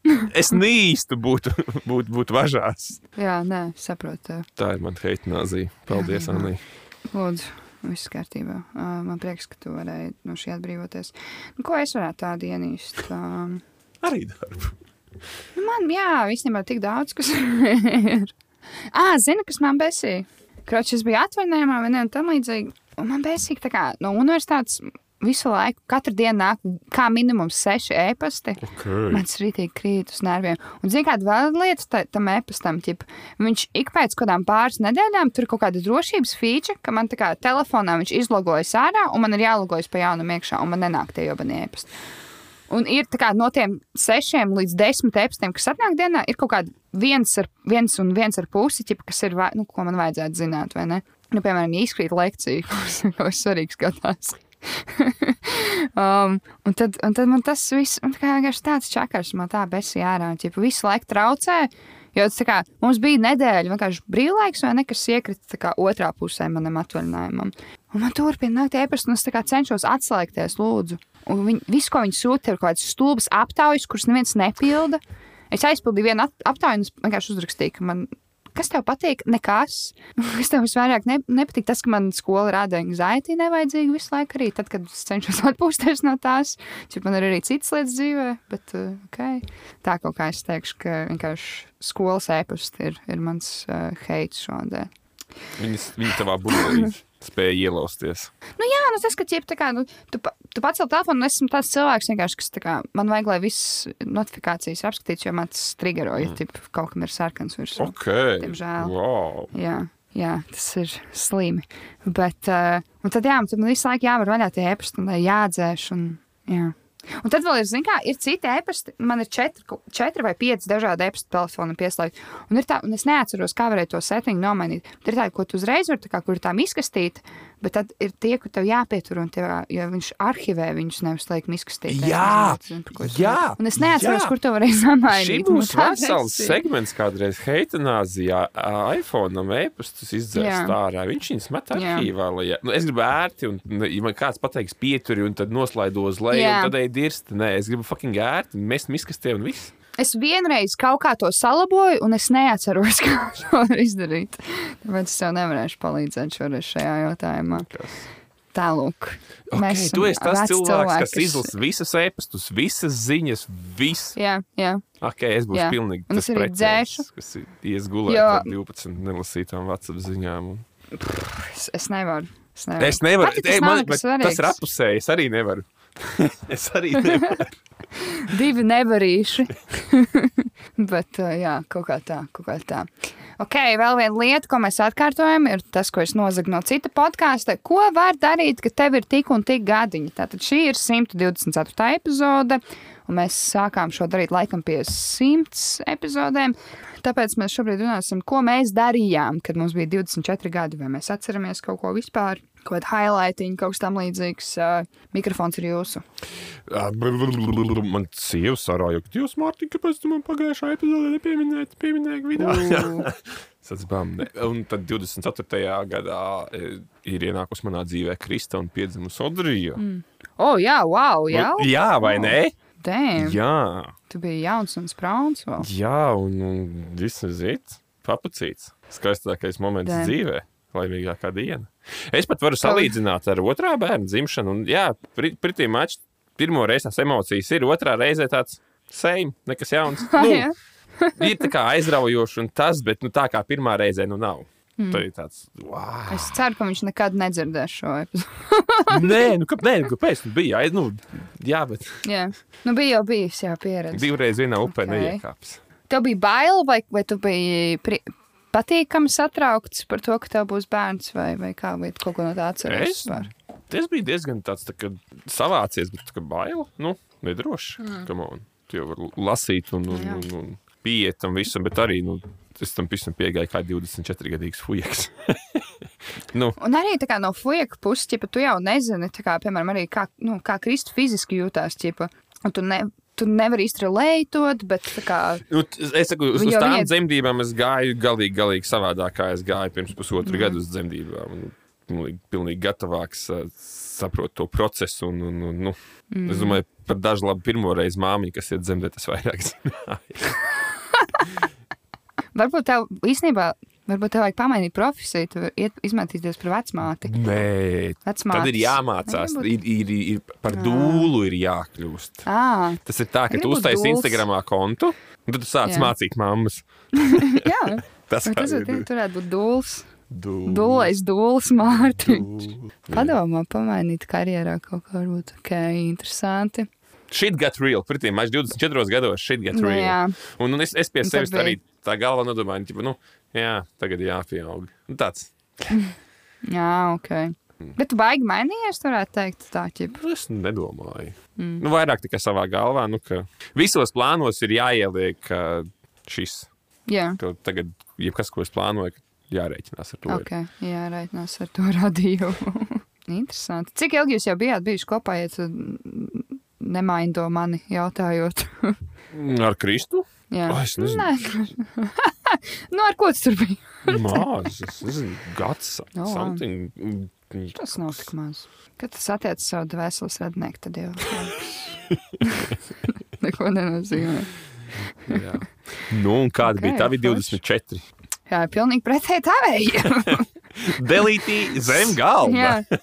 [LAUGHS] Es nīstu būt, [LAUGHS] būt, būt važās. Jā, nē, saprotu. Tā ir mana heitanāzija. Paldies. Anī. Lūdzu, viss kārtībā. Uh, man prieks, ka tu varēji no šī atbrīvoties. Nu, ko es varētu tādu ienīst? Um, Arī darbu. nu, man, jā, īstenībā tik daudz, kas ir. Ah, zini, kas man besīja? Kroķis, es biju atvaļinājumā, vai ne, un tam līdzīgi. Un man besīja, tā kā no universitātes visu laiku, katru dienu nāk kā minimums seši ēpasti. Okay. Man tas rītīgi krīt uz nerviem. Un, zini, kāda vēl lieta ta- tam e-pastam, ķip, viņš ik pēc kādām pāris nedēļām tur kaut kāda drošības feature, ka man tā kā telefonā viņš izlogojas ārā, un man ir jālogojas pa jaunam iekšā, un man nenāk tie jobani e-pasti. Un ir tā kā no tiem sešiem līdz desmit e-pastiem, kas atnāk dienā, ir kaut kāda viens, ar, viens un viens ar pusi, ķip, kas ir, nu, ko man vajadzētu zināt, vai ne? Nu, piemēram, ja izkrīt lekcija, [LAUGHS] kaut kas svarīgs skatās. [LAUGHS] um, un, tad, un tad man tas viss, un tā kā vienkārši tāds čakars man tā besija ārā, un ķipa visu laiku traucē. Jo tas tā kā mums bija nedēļa, vienkārši brīvlaiks, vai ne, kas iekrita tā kā otrā pusē manam atvaļinājumam. Un man turpina nākt ēpasti, un es tā kā cenšos atslēgties, lūdzu. Un viņi, visu, ko viņi sūta, ir kaut kādas stulbas aptaujas, kuras neviens nepilda. Es aizpildīju vienu ap- aptauju, un es vienkārši uzrakstīju, ka man kas tev patīk? Nekas. [LAUGHS] Kas tev visvairāk ne, nepatīk? Tas, ka man skola rada anxiety nevajadzīgi visu laiku arī. Tad, kad es cenšos [LAUGHS] atpūsties no tās, cik man ir arī citas lietas dzīvē, bet uh, okay. tā kaut kā es teikšu, ka vienkārši skolas ēpasti ir, ir mans uh, heits šodien. Viņas, viņa tavā burbulī [LAUGHS] spēja ielausties. Nu, jā, nu, tas, ka ķip, kā, nu, tu, tu pacēli telefonu, un esmu tāds cilvēks, kas kā, man vajag, lai viss notifikācijas ir apskatīts, jo man tas triggero, ja tip, kaut kam ir sarkans virsū. Ok. Diemžēl. Wow. Jā, jā, tas ir slimi. Bet, uh, tad, jā, tad man visu laiku jāvar vaļā tie ēpasti, un lai jādzēš. Un, jā. Un tad vēl ir, zin kā, ir citi ēpasti, man ir četri, četri vai pieci dažādi ēpasti telefona pieslēgti. Un, tā, un es neatceros, kā varēja to settingu nomainīt. Tur ir tā, ko tu uzreiz vari, kā, kur ir tā izkastīta, Bet tad ir tie, kur tev jāpietur, un tev, jo viņš arhivē viņus nevis laikam izkastīt. Jā, jā, Un es neatceros, jā. kur to varēja Šī samainīt. būs un tāpēc- vesels segments kādreiz heitanāzijā. iPhone e-pastus izdzēst Jā. ārā. Viņš viņus met Jā. arhīvā. Lai, ja- nu, es gribu ērti, un nu, ja man kāds pateiks pieturi, un tad noslaido uz leju, Jā. un tad ej dirst. Nē, es gribu fucking ērti, mest miskastē un viss. Es vienreiz kaut kā to salaboju, un es neatceros, [LAUGHS] kā to izdarīt. Tāpēc es tev nevarēšu palīdzēt šoreiz šajā jautājumā. Tālāk. Okay, tu esi tas cilvēks, kas izlasa visas e-pastus, visas ziņas, visu. Jā, jā. Okay, es būšu Jā. pilnīgi tas es precēns, dzēšu. kas ies gulēt Jo- ar 12 nelasītām WhatsApp ziņām. Un... Es, es nevaru. Es nevaru. Es nevaru, Pat, Ei, man, bet tas ir apusēji. Es arī nevaru. [LAUGHS] es arī nevaru. [LAUGHS] Divi nevarīši. [LAUGHS] Bet, jā, kaut kā tā, kaut kā tā. Ok, vēl viena lieta, ko mēs atkārtojam, ir tas, ko es nozagu no cita podkāsta. Ko var darīt, ka tev ir tik un tik gadiņi? Tātad šī ir 124. epizode, un mēs sākām šo darīt laikam pie 100 epizodēm. Tāpēc mēs šobrīd runāsim, ko mēs darījām, kad mums bija 24 gadi. Vai mēs atceramies kaut ko vispār, kaut kādu highlightiņu, kaut kas tam līdzīgs. Uh, mikrofons ir jūsu. Br- Man sieva sarāja, ka Dievs, Mārtiņ, kāpēc tu man pagājušā epizodē nepieminēji, pieminēji video? Es [LAUGHS] atbām, un tad 24. gadā e, ir ienākusi manā dzīvē Krista un piedzimusi Odrija. Mm. O, oh, jā, wow, jā. Jā, vai ne? Damn. Jā, Tu biji jauns un sprauns. Vēl. jā, un, un viss ir zīts, papacīts. Skaistākais moments Damn. dzīvē. Laimīgākā diena. Es pat varu salīdzināt ar otrā bērna dzimšanu. Un, jā, pretī mačs pirmo reizi tās emocijas ir, otrā reize tāds sejm, nekas jauns. [LAUGHS] Nu, [LAUGHS] ir tā kā aizraujoši un tas, bet nu, tā kā pirmā reize nu nav. Mm. Tā ir tāds, wow. Es ceru, ka viņš nekad nedzirdēs šo [LAUGHS] epizodi. nē, nu, kā, nē, nu, kāpēc? Nu, bija, aiz- nu, jā, bet jā, nu bija jau bijusi jā, pieredze. divreiz vienā upē Ok. okay. neiekāps. Tev bija bail, vai, vai tu biji pri... patīkami satraukts par to, ka tev būs bērns, vai, vai kā, vai kaut ko no tā atceries? Es? Tas bija diezgan tāds tā, kā savācies, bet tā kā bail. Nu, nedroši. Mm. Tu jau vari lasīt un, un, Jā. un, un pieiet tam visam, bet arī nu, es tam visam piegāju kā 24 gadīgs fujaks. [LAUGHS] nu, Un arī tā kā no fujaka puses, ja tu jau nezini, tā kā, piemēram, arī kā, nu, kā Kristu fiziski jūtās, un tu, ne, tu nevari īsti relētot, bet kā, Nu, es saku, uz, Viņa uz tām viņai- dzemdībām es gāju galīgi, galīgi savādāk, kā es gāju pirms pusotra mm. gada uz dzemdībām. Pilnīgi, pilnīgi gatavāks, ā, saprotu to procesu. Un, un, un, nu, mm. Es domāju, par dažu labu pirmo reizi māmiņu, kas ir dzemdēt, tas vairāk [LAUGHS] zināja. varbūt tev īstenībā, varbūt tev vajag pamainīt profesiju, tu vari iet, izmētīties par vecmāti. Nē, Vecmātes. tad ir jāmācās. Ir, ir, ir par dūlu ir jākļūst. Ā, Tas ir tā, ka tu uztaisīji dūls. Instagramā kontu, un tad tu sāc Jā. mācīt mammas. [LAUGHS] jā, [LAUGHS] Tas, tas ir var- turētu būt dūls. Dūlais, dūls, Mārtiņš. Padomā, pamainīt karjerā kaut kā varbūt ok, interesanti. Shit got real. Pretī mačs 24 gados shit got Nu, real. jā. Un, un es, es pie Un sevis tad arī tā galva nodomāju, ka, nu, jā, tagad jāpieaug. Nu, tāds. [LAUGHS] Jā, ok. Bet tu baigi mainījies, varētu teikt, tā ķipa. Es nedomāju. Mm. Nu, vairāk tikai savā galvā, nu, ka visos plānos ir jāieliek ā, šis. Jā, Ka tagad, jebkas, ko es plānoju, jārēķinās ar to. ir. ok. Jā, reiķinās ar to radījumu. [LAUGHS] Interesanti. Cik ilgi jūs jau bijāt bijuši kopā, ja tu nemaini to mani jautājot? [LAUGHS] Ar Kristu? Jā, Ai, es nezinu. Nē. [LAUGHS] nu, ar ko tu tur biji? [LAUGHS] Maz, es nezinu, gads. Oh, something. Tas nav tik maz. Kad tas attiecas savu dvēseles radnieku, tad jau [LAUGHS] neko nenozīmē. Jā. Nu, un kāda Ok, bija tavi forši. 24? Jā, pilnīgi pretēji tavējiem. Delītī zem galda. Jā,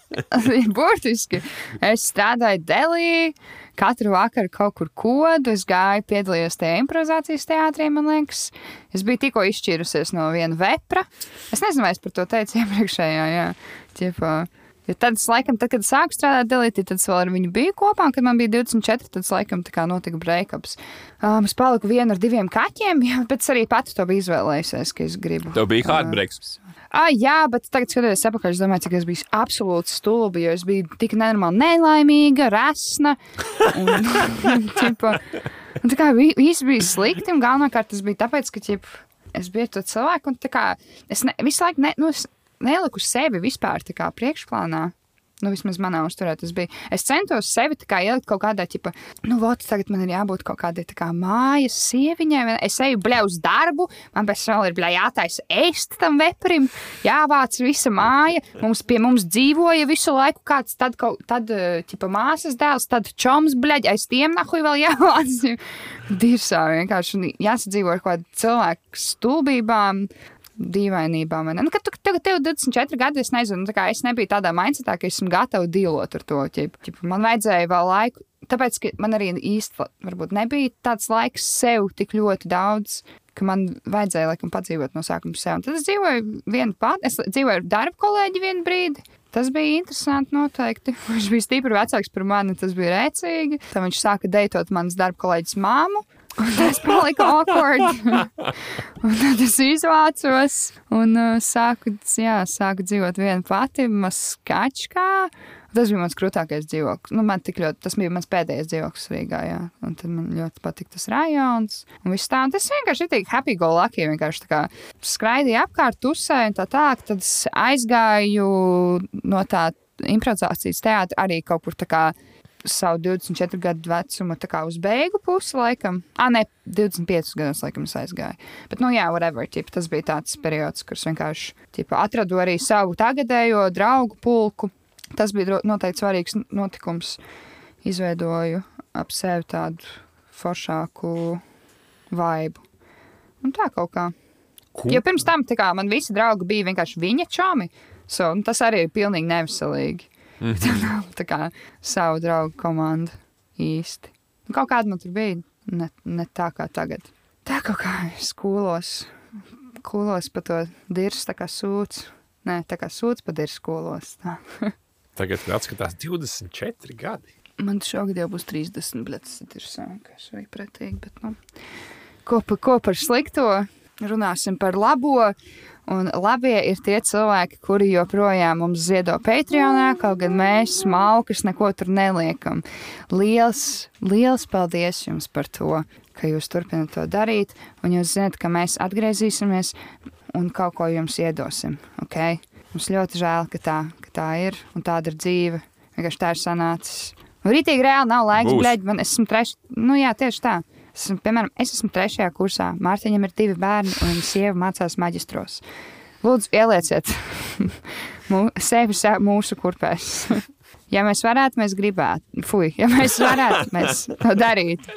burtiski. Es strādāju Delī, katru vakaru kaut kur kodu. Es gāju, piedalījos tajā improvizācijas teātrī, man liekas. Es biju tikko izšķīrusies no viena vepra. Es nezinu, vai es par to teicu [LAUGHS] iepriekšējā. Jā, Ķipa, Jo tad, laikam, tad, kad sāku strādāt Delītī, tad es vēl ar viņu biju kopā. un Kad man bija 24, tad, laikam, tā kā notika breakups. Um, es paliku viena ar diviem kaķiem, [LAUGHS] jā, bet es arī pati to biju izvēlējusies, ka es gribu. Tev bija heartbreaks. Ah, jā, bet tagad, skatoties atpakaļ, es domāju, cik es biju absolūti stulbi, jo es biju tik nenormāli nelaimīga, resna. Un, [LAUGHS] un, ķipa, un tā kā vi- viss bija slikti, un galvenokārt tas bija tāpēc, ka ķip, es biju to cilvēku, un kā es ne, visu laiku, ne, nu, neliku sevi vispār priekšplānā. Nu, vismaz manā uzturē tas bija. Es centos sevi kā ielikt kaut kādā, tipā, nu, vot, tagad man ir jābūt kaut kādai kā mājas sieviņai. Es eju bļā uz darbu, man pēc tam vēl ir bļā jātaisa ēst tam veprim, jāvāc visa māja. Mums pie mums dzīvoja visu laiku kāds, tad, kaut, tad eh, tipa, māsas dēls, tad čoms, bļā, aiz tiem nahuj vēl jāvāc. [LAUGHS] Dirsā vienkārši jāsadzīvo ar kaut kādu cilvēku stulbībām dīvainībām. Nu, kad tu, tev, tev 24 gadi, es nezinu, tā kā es nebiju tādā mindsetā, ka esmu gatava dīlot ar to. Ķip. Ķip, man vajadzēja vēl laiku, tāpēc, man arī īsti varbūt nebija tāds laiks sev tik ļoti daudz. ka Man vajadzēja laikam padzīvot no sākuma sev. Un Tad es dzīvoju vienu pati. Es dzīvoju ar darba kolēģi vienu brīdi. Tas bija interesanti, noteikti. [LAUGHS] Viņš bija stipri vecāks par mani, tas bija rēcīgi. Tad viņš sāka deitot manas darba kolēģis māmu. Un tas palika awkward. [LAUGHS] un tad es izvācos un uh, sāku, jā, sāku dzīvot viena pati, maskačkā. Tas bija mans krūtākais dzīvoklis. Nu, man tik ļoti, tas bija mans pēdējais dzīvoklis Rīgā. Jā. Un tad man ļoti patika tas rajons. Un viss tā, un tas vienkārši tik happy go lucky. Vienkārši tā kā skraidīju apkārt, tusēju un tā tā. Tad es aizgāju no tā improvizācijas teātra arī kaut kur tā kā savu 24 gadu vecumu, tā kā uz beigu pusi, laikam. Ah, nē, 25 gadus, laikam, es aizgāju. Bet, nu, jā, whatever. Ķip, tas bija tāds periods, kurš vienkārši ķip, atradu arī savu tagadējo draugu pulku. Tas bija noteikti svarīgs notikums. Izveidoju ap sevi tādu foršāku vaibu. Un tā kaut kā. Jo pirms tam kā, man visi draugi bija vienkārši viņa čomi. So, tas arī ir pilnīgi neveselīgi. [LAUGHS] Mm -hmm. Tā kā savu draugu komanda īsti. Nu, Kaut kāda man tur bija, ne, ne tā kā tagad. Tā kaut kā skolos, skolos pa to dirzu, tā kā sūds. Nē, tā kā sūds pa dirzu skolos. [LAUGHS] Tagad atskatās 24 gadi. Man šogad jau būs 30, bet tas ir sākās vai pretīgi. Bet, nu, ko, pa, ko par slikto? Runāsim par labo. Un labie ir tie cilvēki, kuri joprojām mums ziedo Patreonā, kaut gan mēs smalkas neko tur neliekam. Liels, liels paldies jums par to, ka jūs turpināt to darīt. Un jūs zināt, ka mēs atgriezīsimies un kaut ko jums iedosim. Okay? Mums ļoti žēl, ka tā, ka tā ir un tāda ir dzīve. Vienkārši tā ir sanācis. Rītīgi reāli nav laiks, blēģi. Man esmu trešā, nu jā, tieši tā. Esmu, piemēram, es esmu trešajā kursā. Mārtiņam ir divi bērni, un viņa sieva mācās maģistros. Lūdzu, ielieciet [LAUGHS] sevi mūsu kurpēs. [LAUGHS] Ja mēs varētu, mēs gribētu. Fui, ja mēs varētu, mēs to darītu.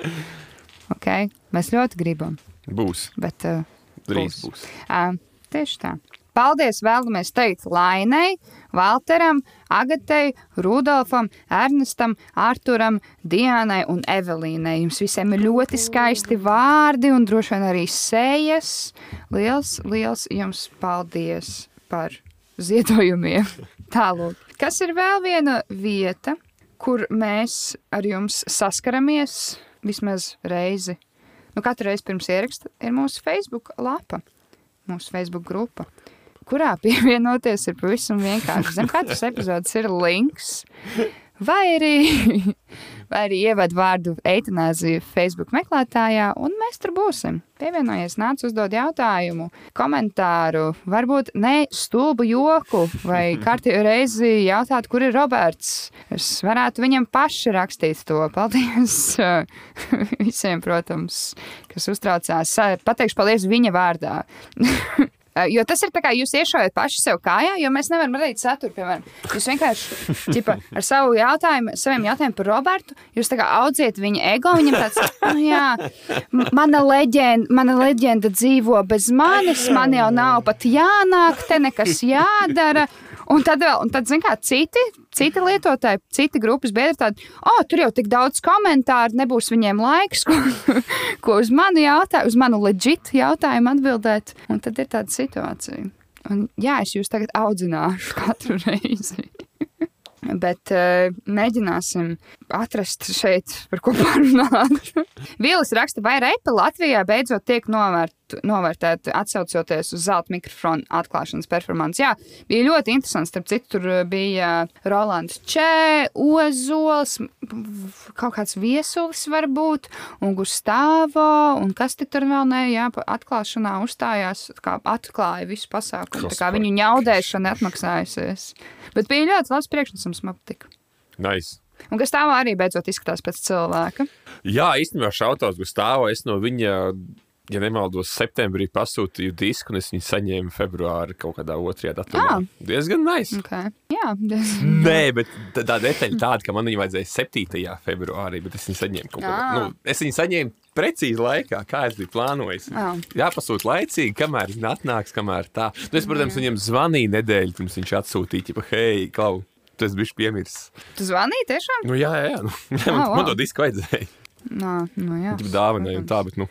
Okay? Mēs ļoti gribam, Būs. bet uh, Drīz Būs. būs. Uh, tieši tā. Paldies vēlamies teikt Lainai, Valteram, Agatei, Rudolfam, Ernestam, Arturam, Diānai un Evelīnai. Jums visiem ir ļoti skaisti vārdi un droši vien arī sejas. Liels, liels jums paldies par ziedojumiem. [LAUGHS] Tālāk. Kas ir vēl viena vieta, kur mēs ar jums saskaramies vismaz reizi? Nu, katru reizi pirms ieraksta ir mūsu Facebook lapa, mūsu Facebook grupa, kurā [LAUGHS] pievienoties ir pavisam vienkārši. Zem katras epizodes ir links. Vai arī, [LAUGHS] vai arī ievada vārdu eitanāzija Facebook meklētājā, un mēs tur būsim. Pievienojies, nāc uzdod jautājumu, komentāru, varbūt ne stulbu joku, vai [LAUGHS] kārtīgi reizi jautāt, kur ir Roberts. Es varētu viņam paši rakstīt to. Paldies visiem, protams, kas uztraucās. Pateikšu paldies viņa vārdā. Jo tas ir tā kā jūs iešaujat paši sev kājā, jo mēs nevaram radīt saturu. Piemēram, jūs vienkārši ķipa, ar savu jautājumu, saviem jautājumiem par Robertu, jūs audziet viņa ego. Viņam tāds, nu jā, mana leģenda, mana leģenda dzīvo bez manis, man jau nav pat jānāk, te nekas jādara. Un tad, vēl, un tad zin kā, citi, citi lietotāji, citi grupas biedri tādi, oh, tur jau tik daudz komentāru, nebūs viņiem laiks, ko, [LAUGHS] ko uz manu jautājumu, uz manu leģitu jautājumu atbildēt. Un tad ir tāda situācija. Un, jā, es jūs tagad audzināšu [LAUGHS] katru reizi. [LAUGHS] Bet uh, mēģināsim atrast šeit, par ko [LAUGHS] parunāt. Vīlis raksta, vai repa Latvijā beidzot tiek novērt, skatu novērtēt, atsaucoties uz zelta mikrofona atklāšanas performanci. Jā, bija ļoti interesants. Starp citu, tur uh, bija Rolands Čē, Ozols, kaut kāds viesulis varbūt, un Gustavo, un kas tur vēl ne, jā, atklāšanā uzstājās, kā atklāja visu pasākumu. Tā kā viņu ņaudēšana atmaksājusies. Bet bija ļoti labs priekšnesums, man patika. Nice. Un Gustavo arī beidzot izskatās pēc cilvēka. Jā, īstenībā šautauts Gustavs. Es no viņa, ja nemaldos, septembrī pasūtīju disku, un es viņu saņēmu februāra kaut kādā otrajā datumā. Ah. Diezgan nice. Okay. Jā, diez- Nē, bet tā detaļa tāda, ka man viņu vajadzēja 7. februārī, bet es viņu saņēmu kaut kādā. Ah. Nu, es viņu saņēmu precīzi laikā, kā es biju plānojis. Ah. Jāpasūta laicīgi, kamēr viņš atnāks, kamēr tā. Nu, es, protams, viņam zvanīju nedēļu, pirms viņš atsūtīja, ka, hei, Klau, tu esi bijis piemirsis. Tu zvanīji tiešām? Nu, jā, jā, jā. Nu, [LAUGHS] man, Ah, wow. man to disku vajadzēja. Nā, nu jā. Viņa dāvināja un tā, bet, nu,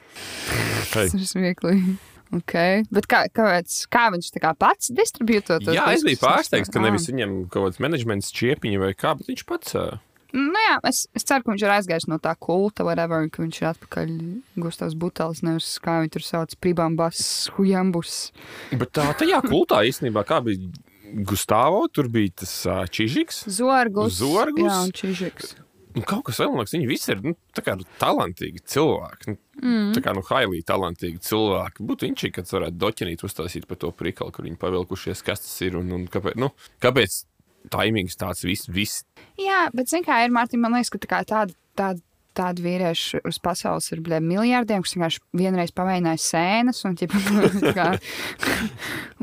[LAUGHS] hei. Tas ir smieklīgi. Okay. Bet kā, kāpēc, kā viņš tā kā pats distribūto to? Jā, es biju pārsteigts, ka nevis viņam kaut kāds menedžments čiepiņa vai kā, bet viņš pats. ā, Nu, jā, es, es ceru, ka viņš ir aizgājis no tā kulta, whatever, un ka viņš ir atpakaļ Gustavs Butelis, nevis kā viņi tur sauc, Pribambas, Hujambus. Bet tā, tajā kultā īstenībā kā bija Gustavo, tur bija tas uh, Čižiks. Zorgus. Zorgus? Jā, un Čižiks. Un kaut kas vēl, man liekas, viņi visi ir nu, kā talantīgi cilvēki. Nu, mm. Tā kā nu, hailī talantīgi cilvēki. Būtu viņš, kad varētu doķinīt uzstāstīt par to prikalu, kur viņi pavilkušies, kas tas ir un, un kāpēc. Nu, kāpēc taimings tāds viss, viss Jā, bet zini, kā ir, Mārtiņ, man liekas, ka tā tāda, tāda, tāda vīrieša uz pasaules ir bļē, miljardiem, kas vienkārši vienreiz pamēģināja sēnes un, ķipa, [LAUGHS] tā kā,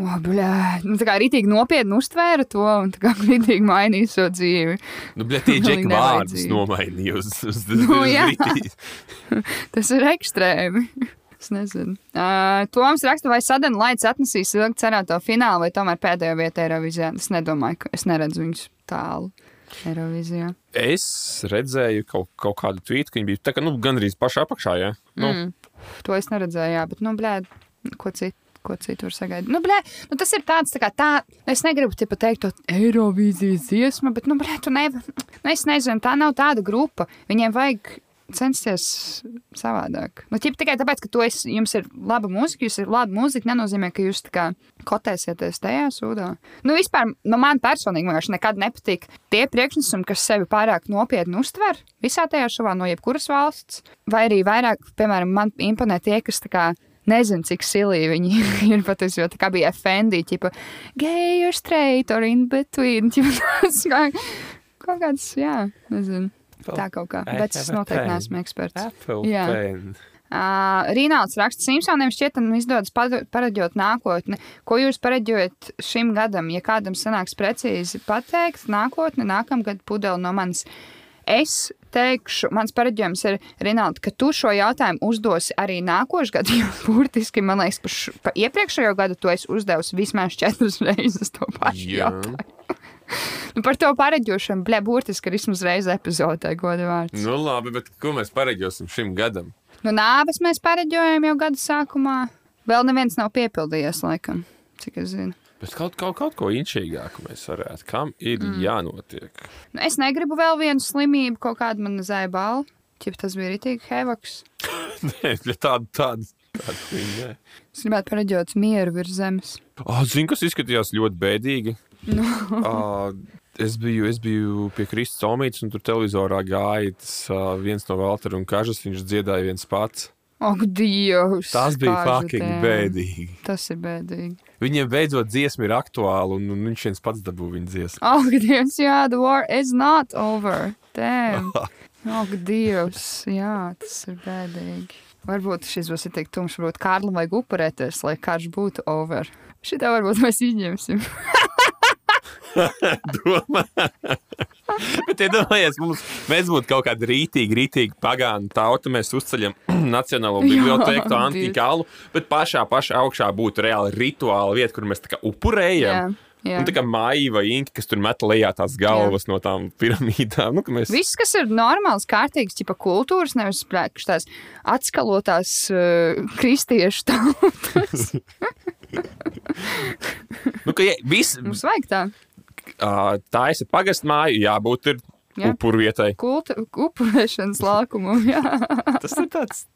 o, bļē, nu, tā kā rītīgi nopietni uztvēra to un tā kā rītīgi mainīja savu dzīvi. Nu, bet tie [LAUGHS] džeki vārdus nomainīja uz, uz, uz, Nu, uz. [LAUGHS] Tas ir ekstrēmi. Es nezinu. Uh, Toms raksta, vai Sadana Laits atnesīs ilgi cerēto finālu, vai tomēr pēdējo vietu Eirovizijā. Es nedomāju, ka es neredzu viņus tālu Eirovizijā. Es redzēju kaut, kaut kādu tvītu, ka viņi bija tā kā nu, gandrīz pašā apakšā. Ja? Nu, mm. To es neredzēju, jā, bet, nu, blē, ko citu. Ko citu var sagaidīt? Nu, blē, nu, tas ir tāds, tā kā tā. Es negribu tipa, teikt, to Eirovīzijas dziesma, bet, nu, blē, tu nevari. Nu, es nezinu, tā nav tāda grupa. Viņiem vajag censties savādāk. Nu, ķip, tikai tāpēc, ka tu esi, jums ir laba mūzika, jūs ir laba mūzika, nenozīmē, ka jūs kā kotēsieties tajā sūdā. Nu, vispār, nu, man personīgi vienkārši nekad nepatīk tie priekšnesumi, kas sevi pārāk nopietni uztver visā tajā šovā no jebkuras valsts. Vai arī vairāk, piemēram, man imponē tie, kas tā kā nezinu, cik silīgi viņi [LAUGHS] ir patiesībā. Tā kā bija FND, tipo, gay or straight or in between. [LAUGHS] Kā, kaut kāds, jā, nezinu. Tā kaut kā. I Bet es noteikti neesmu eksperts. Apple Jā. pen. Uh, Rīnauts raksta, Simpsoniem šķietam izdodas pareģot nākotni. Ko jūs pareģojat šim gadam? Ja kādam sanāks precīzi pateikt, nākotni, nākamgad pudeli no manis. Es teikšu, mans pareģojums ir, Rinaldi, ka tu šo jautājumu uzdosi arī nākošais gads. [LAUGHS] Jo burtiski, man liekas, par, š- par iepriekšējo gadu tu esi uzdevusi vismaz četras reizes to pašu Jā. jautājumu. [LAUGHS] Nu, [LAUGHS] par to pareģošanu, blē, burtiski ir vismaz reize epizodē, godu vārds. Nu, labi, bet ko mēs pareģosim šim gadam? Nu, nāves mēs pareģojam jau gada sākumā. Vēl neviens nav piepildījies, laikam, cik es zinu. Bet kaut, kaut, kaut ko inčīgāku mēs varētu. Kam ir mm. jānotiek? Nu, es negribu vēl vienu slimību, kaut kādu man zēja balvu. Ķip tas bija rītīgi hevaks. [LAUGHS] Nē, tāda, tāda, tāda viņa. Es gribētu pareģot mieru virs zemes. Oh, Zinu, kas izskatījās ļoti bēdīgi. Nu. uh, es, biju, es biju pie Kristus Omītas, un tur televizorā gāja tas, uh, viens no Valtera un Kažas. Viņš dziedāja viens pats. Ak, Dievs! Tas bija fucking bēdīgi. Tas ir bēdīgi. Viņiem beidzot dziesma ir aktuāla, un, un viņš viens pats dabū viņa dziesmu. Ak, Dievs, jā, the war is not over. Damn! [LAUGHS] Ak, Dievs, jā, tas ir bēdīgi. Varbūt šis būs tik tumšs, varbūt Kārlim vajag upurēties, lai karš būtu over. Šitā varbūt mēs izņemsim. [LAUGHS] [LAUGHS] Domā. Bet, iedomājieties, mums, mēs būtu kaut kāda rītīga, rītīga pagānu tauta. Mēs uzceļam [CLEARS THROAT] Nacionālo bibliotēku, to antikālu, bet pašā, pašā augšā būtu reāli rituāla vieta, kur mēs tā kā upurējam. Jā, jā. Un tā kā māja vai inka, kas tur met lejā tās galvas jā. no tām piramīdām. Nu, ka mēs... Viss, kas ir normāls, kārtīgs, tipa kultūras, nevis priekš tās atskalotās uh, kristiešu tautas. [LAUGHS] nu, ka, ja, vis, Mums vajag tā. Tā ir pagastu māja, jābūt ir Jā. upuru vietai. Kulta, upurēšanas laukumu. Jā. [LAUGHS] Tas ir tāds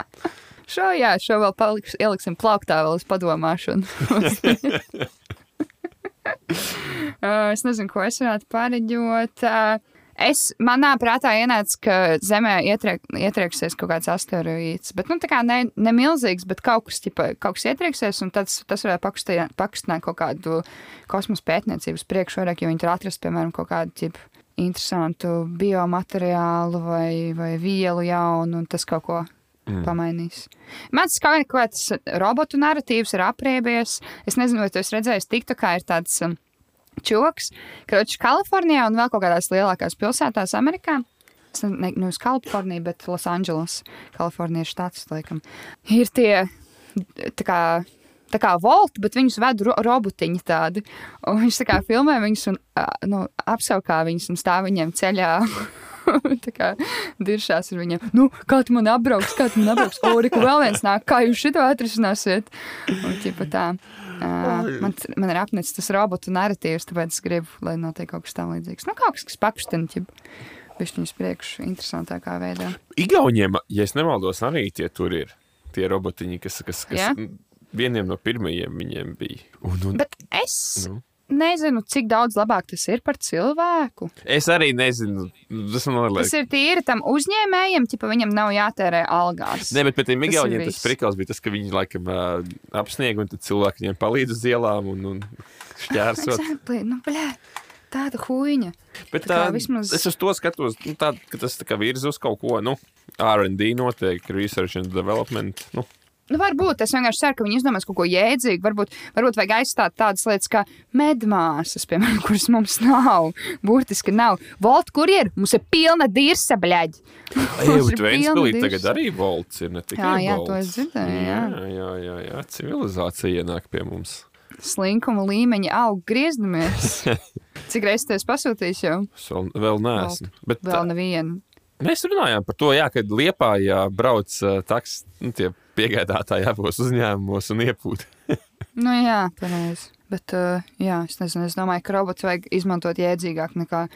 Šo, jā, šo vēl paliks, ieliksim plauktā, vēl. Un... Uh, [LAUGHS] es nezinu, ko es varētu pareģot. Uh, Es, manā prātā ienāca, ka Zemē ietriek, ietrieksies kaut kāds asteroīds. Bet, nu, tā kā ne, ne milzīgs, bet kaut kas, ķipa, kaut kas ietrieksies, un tas, tas varētu pakustināt, kaut kādu kosmosa pētniecības priekšu vairāk, jo viņi tur atrast, piemēram, kaut kādu ķipa, interesantu biomateriālu vai, vai vielu jaunu, un tas kaut ko mm. pamainīs. Man tas kaut kāds robotu narratīvs ir apriebies. Es nezinu, vai tu esi redzējis, TikTokā ir tāds. Um, čoks, Kročs Kalifornijā un vēl kaut kādās lielākās pilsētās Amerikā. Es ne, ne uz Kaliforniju, bet Losandželos, Kalifornijas štats, laikam. Ir tie tā kā. Tā kā volta, bet viņus ved ro robotiņi tādi. Un viņš tā kā filmē viņus un nu, apsaukā viņus un stāv viņiem ceļā. [LAUGHS] tā kā diršās ar viņiem. Nu, kā tu man apbrauks, kā tu man apbrauks? O, Riku, vēl viens nāk, kā jūs šito atrisināsiet? Un ķipa tā. Uh, man, man ir apnicis tas robotu narratīvs, tāpēc es gribu, lai notiek kaut kas tam līdzīgs. Nu, kaut kas, kas ja viņš viņus priekš interesantākā veidā. Igauniem, ja es nemaldos, arī tie tur ir tie robotiņi, kas, kas, kas yeah? vieniem no pirmajiem viņiem bija. Un, un, Bet es. Nu nezinu, cik daudz labāk tas ir par cilvēku. Es arī nezinu. Tas, tas ir tīri tam uzņēmējiem, ja viņam nav jātērē algās. Nē, bet pēc tam Igauniem tas prikals bija tas, ka viņi laikam uh, apsniega un cilvēki viņiem palīdz uz ielām un, un šķērsot. [LAUGHS] exactly. nu, blē. Tāda huīņa. Bet tā, tā vismaz... es uz to skatos, nu, tā, ka tas tā virza uz kaut ko, nu, RD noteikti, research and development. Nu, Nu, varbūt es vienkārši ceru, ka viņi izdomās kaut ko jēdzīgu. Varbūt, varbūt vajag aizstāt tādas lietas kā medmāsas, piemēram, kuras mums nav. Burtiski nav. Volt, kur ir? Mums ir pilna dirsa, bļaģi. Jā, bet Vēnspilī tagad arī volts ir ne tikai jā, jā, volts. to es dzirdēju. Jā, jā, jā, jā, jā. civilizācija ienāk pie mums. Slinkuma līmeņi aug griezdamies. [LAUGHS] Cik reizes tas pasūtījis jau? Vēl, vēl neesmu. Bet, vēl nevienu. Mēs runājām par to, jā, kad Liepā brauc uh, taks, nu, tie piegādātāji abos uzņēmumos un iepūt. [LAUGHS] nu, jā, pareizi. Bet, uh, jā, es nezinu, es domāju, ka robots vajag izmantot jēdzīgāk nekā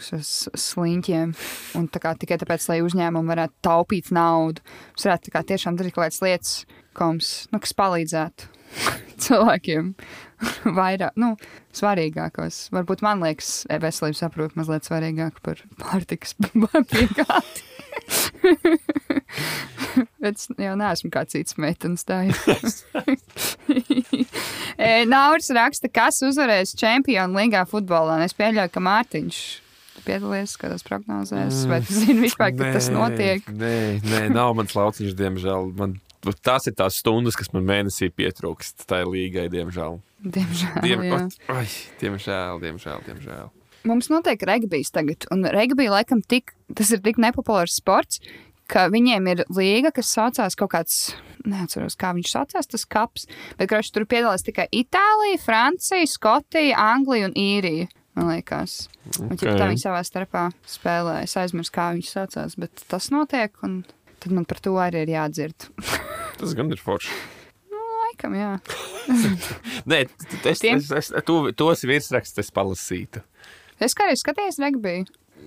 sliņķiem. Un tā kā, tikai tāpēc, lai uzņēmumi varētu taupīt naudu, mums varētu kā, tiešām darīt kaut kādas lietas, mums, nu, kas palīdzētu [LAUGHS] cilvēkiem [LAUGHS] vairāk, nu, svarīgākos. Varbūt man liekas, veselības aprūpe mazliet svarīgāka par pārtikas [LAUGHS] piegādi. Bet es jau neesmu kā cits meitenes tājs. [LAUGHS] Nauris raksta, kas uzvarēs Čempionu līgā futbolā. Es pieļauju, ka Mārtiņš piedalījies kādās prognozēs, vai tu zini vispār, ka tas notiek? Nē, nē, nav mans lauciņš, diemžēl. Man, tās ir tās stundas, kas man mēnesī pietrūkst. Tā ir līgai, diemžēl. Diemžēl. Diem, jā. Ai, diemžēl, diemžēl, diemžēl. Mums notiek regbijs tagad, un regbija laikam tik, tas ir tik nepopulārs sports, ka viņiem ir līga, kas saucās kaut kāds, neatceros, kā viņš saucās, tas kaps, bet kroši tur piedalās tikai Itālija, Francija, Skotija, Anglija un Īrija. Man liekas, okay. un tā viņi savā starpā spēlē. Es aizmirsu, kā viņš saucās, bet tas notiek, un tad man par to arī ir jādzird. tas gan ir forši. Laikam, jā. [LAUGHS] Nē, es, es, es, to, tos virsrakstus es palasītu. Es kā arī skatījos regbiju.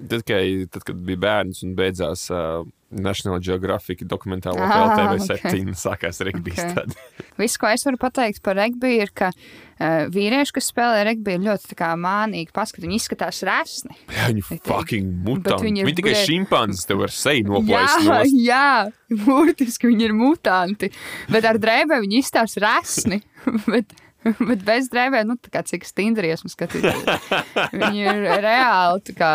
Tad, kad, tad, kad bija bērns un beidzās uh, National Geographic dokumentālo ah, LTV7 okay. sākās regbijs. Okay. [LAUGHS] Viss, ko es varu pateikt par regbiju, ir, ka uh, vīrieši, kas spēlē regbiju, ir ļoti mānīgi paskatīt. Viņi izskatās resni. [LAUGHS] Jā, viņi ir fucking mutanti. Viņi, viņi tikai šimpanzes tev ar seju [LAUGHS] noplaist. Jā, jā, burtiski viņi ir mutanti. Bet ar drēbēm viņi izstāsta resni. bet, bet bez drēbēm, nu, tā kā cik stingri esmu skatījies. viņi ir reāli, kā,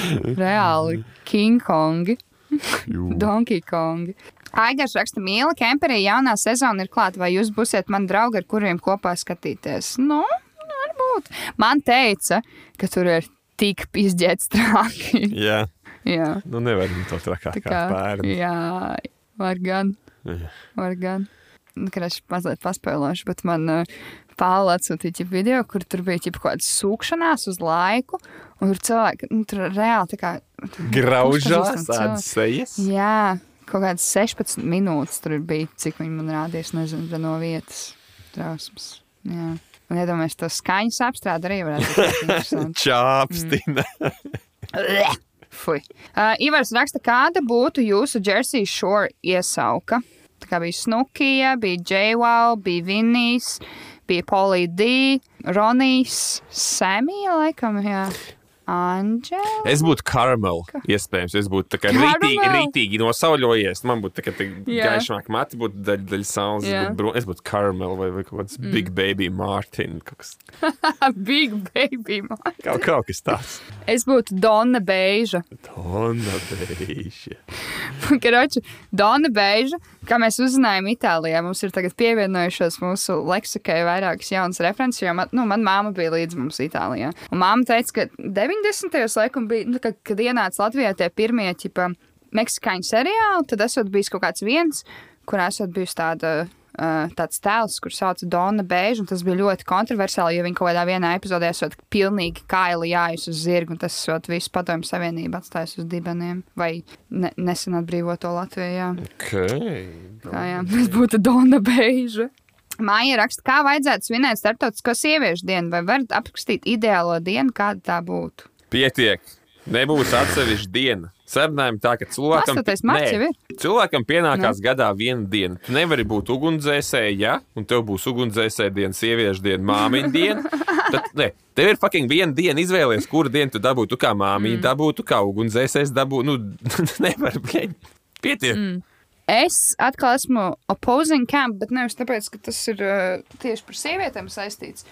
[LAUGHS] reāli King Kongi. [LAUGHS] Donkey Kong. Aigars raksta, mīla, kemperī jaunā sezona ir klāta, vai jūs būsiet mani draugi, ar kuriem kopā skatīties? Nu, varbūt. Man teica, ka tur ir tik izģēts traki. [LAUGHS] jā. jā. Nu, nevaram to trakāk kā, kā bērni. Jā, var gan. Jā. Var gan. Nu, kad es mazliet paspēlošu, bet man uh, Pāvils atsūtīja video, kur tur bija kaut kāda sūkšanās uz laiku, un tur cilvēki nu, tur reāli tā kā graužās tādas sejas. Jā, kaut kādas 16 minūtes tur bija, cik viņi man rādījis, nezinu, no vietas drausmas. Jā. Un iedomājieties, to skaņas apstrādi arī varētu būt. [LAUGHS] Čāpstina. Mm. [LAUGHS] Fui. Uh, Ivars raksta, kāda būtu jūsu Jersey Shore iesauka? Tā kā bija Snukija, bija Džeival, bija Vinnijs, bija Polija D, Ronijs, Samija, laikam, jā. Anģela. Es būtu karamels, iespējams. Es būtu tā kā Caramel? rītīgi, rītīgi nosauļojies. Man būtu tā kā Jā. gaišāk mati, būtu daļa, daļa saules. Es būtu, bro- es būtu karamels vai, vai kaut kāds mm. Big Baby Martin. Kaut kas, [LAUGHS] Big baby. man. kaut, kaut kas tāds. Es būtu Donna Beiža. Donna Beige. [LAUGHS] Karoči, Donna Beiža, kā mēs uzzinājām Itālijā, mums ir tagad pievienojušās mūsu leksikai vairākas jaunas references, jo man, nu, man māma bija līdz mums Itālijā. Un māma teica, ka 90. laikam bija, nu, kad, kad ienāca Latvijā tie pirmie, ķipa, meksikāņu seriāli, tad esot bijis kaut kāds viens, kur esot bijis tāda. Uh, tāds tēls, kurš sauc Donna Bēža, un tas bija ļoti kontroversiāli, jo viņa kaut kādā vienā epizodē esot pilnīgi kaili jājas uz zirgu, un tas esot visu padomju savienību atstājis uz dibeniem, vai ne, nesen atbrīvoto Latvijā. Okay. Kā jā, tas [LAUGHS] būtu Donna Beiža. Māja raksta, kā vajadzētu svinēt starptautisko sieviešu dienu, vai varat aprakstīt ideālo dienu, kāda tā būtu? Pietiek. Nebūs atsevišķa diena. Sarunājam tā, ka cilvēkam, 8. marts jau ir. cilvēkam pienākās nu. gadā viena diena. Tu nevari būt ugunsdzēsēji, ja, un tev būs ugunsdzēsēja diena, sieviešu diena, māmiņa diena. Tad, ne, tev ir fucking viena diena, izvēlies, kuru dienu tu dabūtu kā māmiņa, mm. dabūtu kā ugunsdzēsējs, dabūtu. Nu, [LAUGHS] nevar. Pietiek. Mm. Es atkal esmu opposing camp, bet nevis tāpēc, ka tas ir uh, tieši par sievietēm saistīts,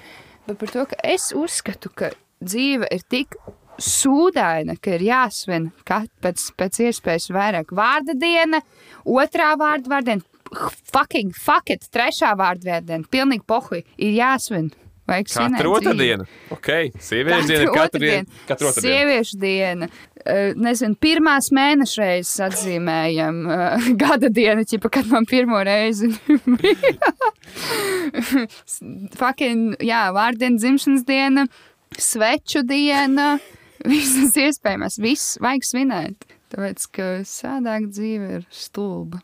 bet par to, ka es uzskatu, ka dzīve ir tik sūdaina, ka ir jāsvin pēc, pēc iespējas vairāk vārda diena, otrā vārda vārda diena, fucking fuck it, trešā vārda diena, pilnīgi pohui, ir jāsvin. Vajag svinēt Katra otrā dzīvi. diena. Ok, sieviešu diena ir katra diena. Katra otrā diena. Sieviešu diena. Uh, nezinu, pirmās mēneša reizes atzīmējam uh, [LAUGHS] gada dienu, ķipa, kad man pirmo reizi bija. [LAUGHS] Fucking, jā, vārdiena, dzimšanas diena, sveču diena, [LAUGHS] visas iespējamās, viss vajag svinēt. Tāpēc, ka sādāk dzīve ir stulba.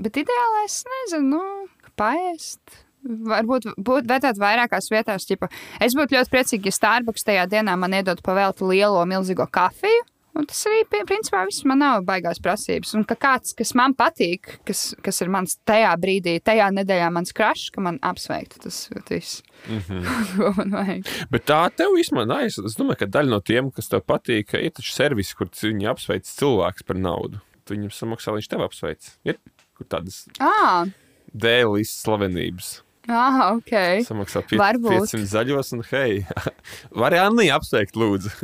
Bet ideālais, nezinu, nu, paēst. Varbūt būtu vērtēt vairākās vietās. Ķipa. Es būtu ļoti priecīgi, ja Starbucks tajā dienā man iedod pavēltu lielo, milzīgo kafiju. Un tas arī, principā, viss man nav baigās prasības. Un ka kāds, kas man patīk, kas, kas ir mans tajā brīdī, tajā nedēļā mans krašs, ka man apsveiktu tas viss. Mm -hmm. [LAUGHS] Ko man vajag? Bet tā tev īstenībā nav. Es domāju, ka daļa no tiem, kas tev patīk, ir taču servis, kur viņi apsveic cilvēkus par naudu. Tu viņam samaksā, viņš tev apsveic. Ir kur tādas dēlis slavenības. Ah, ok. Samaksā pie, Varbūt. 500 zaļos, un hei, [LAUGHS] vari Anni apsveikt, lūdzu. [LAUGHS]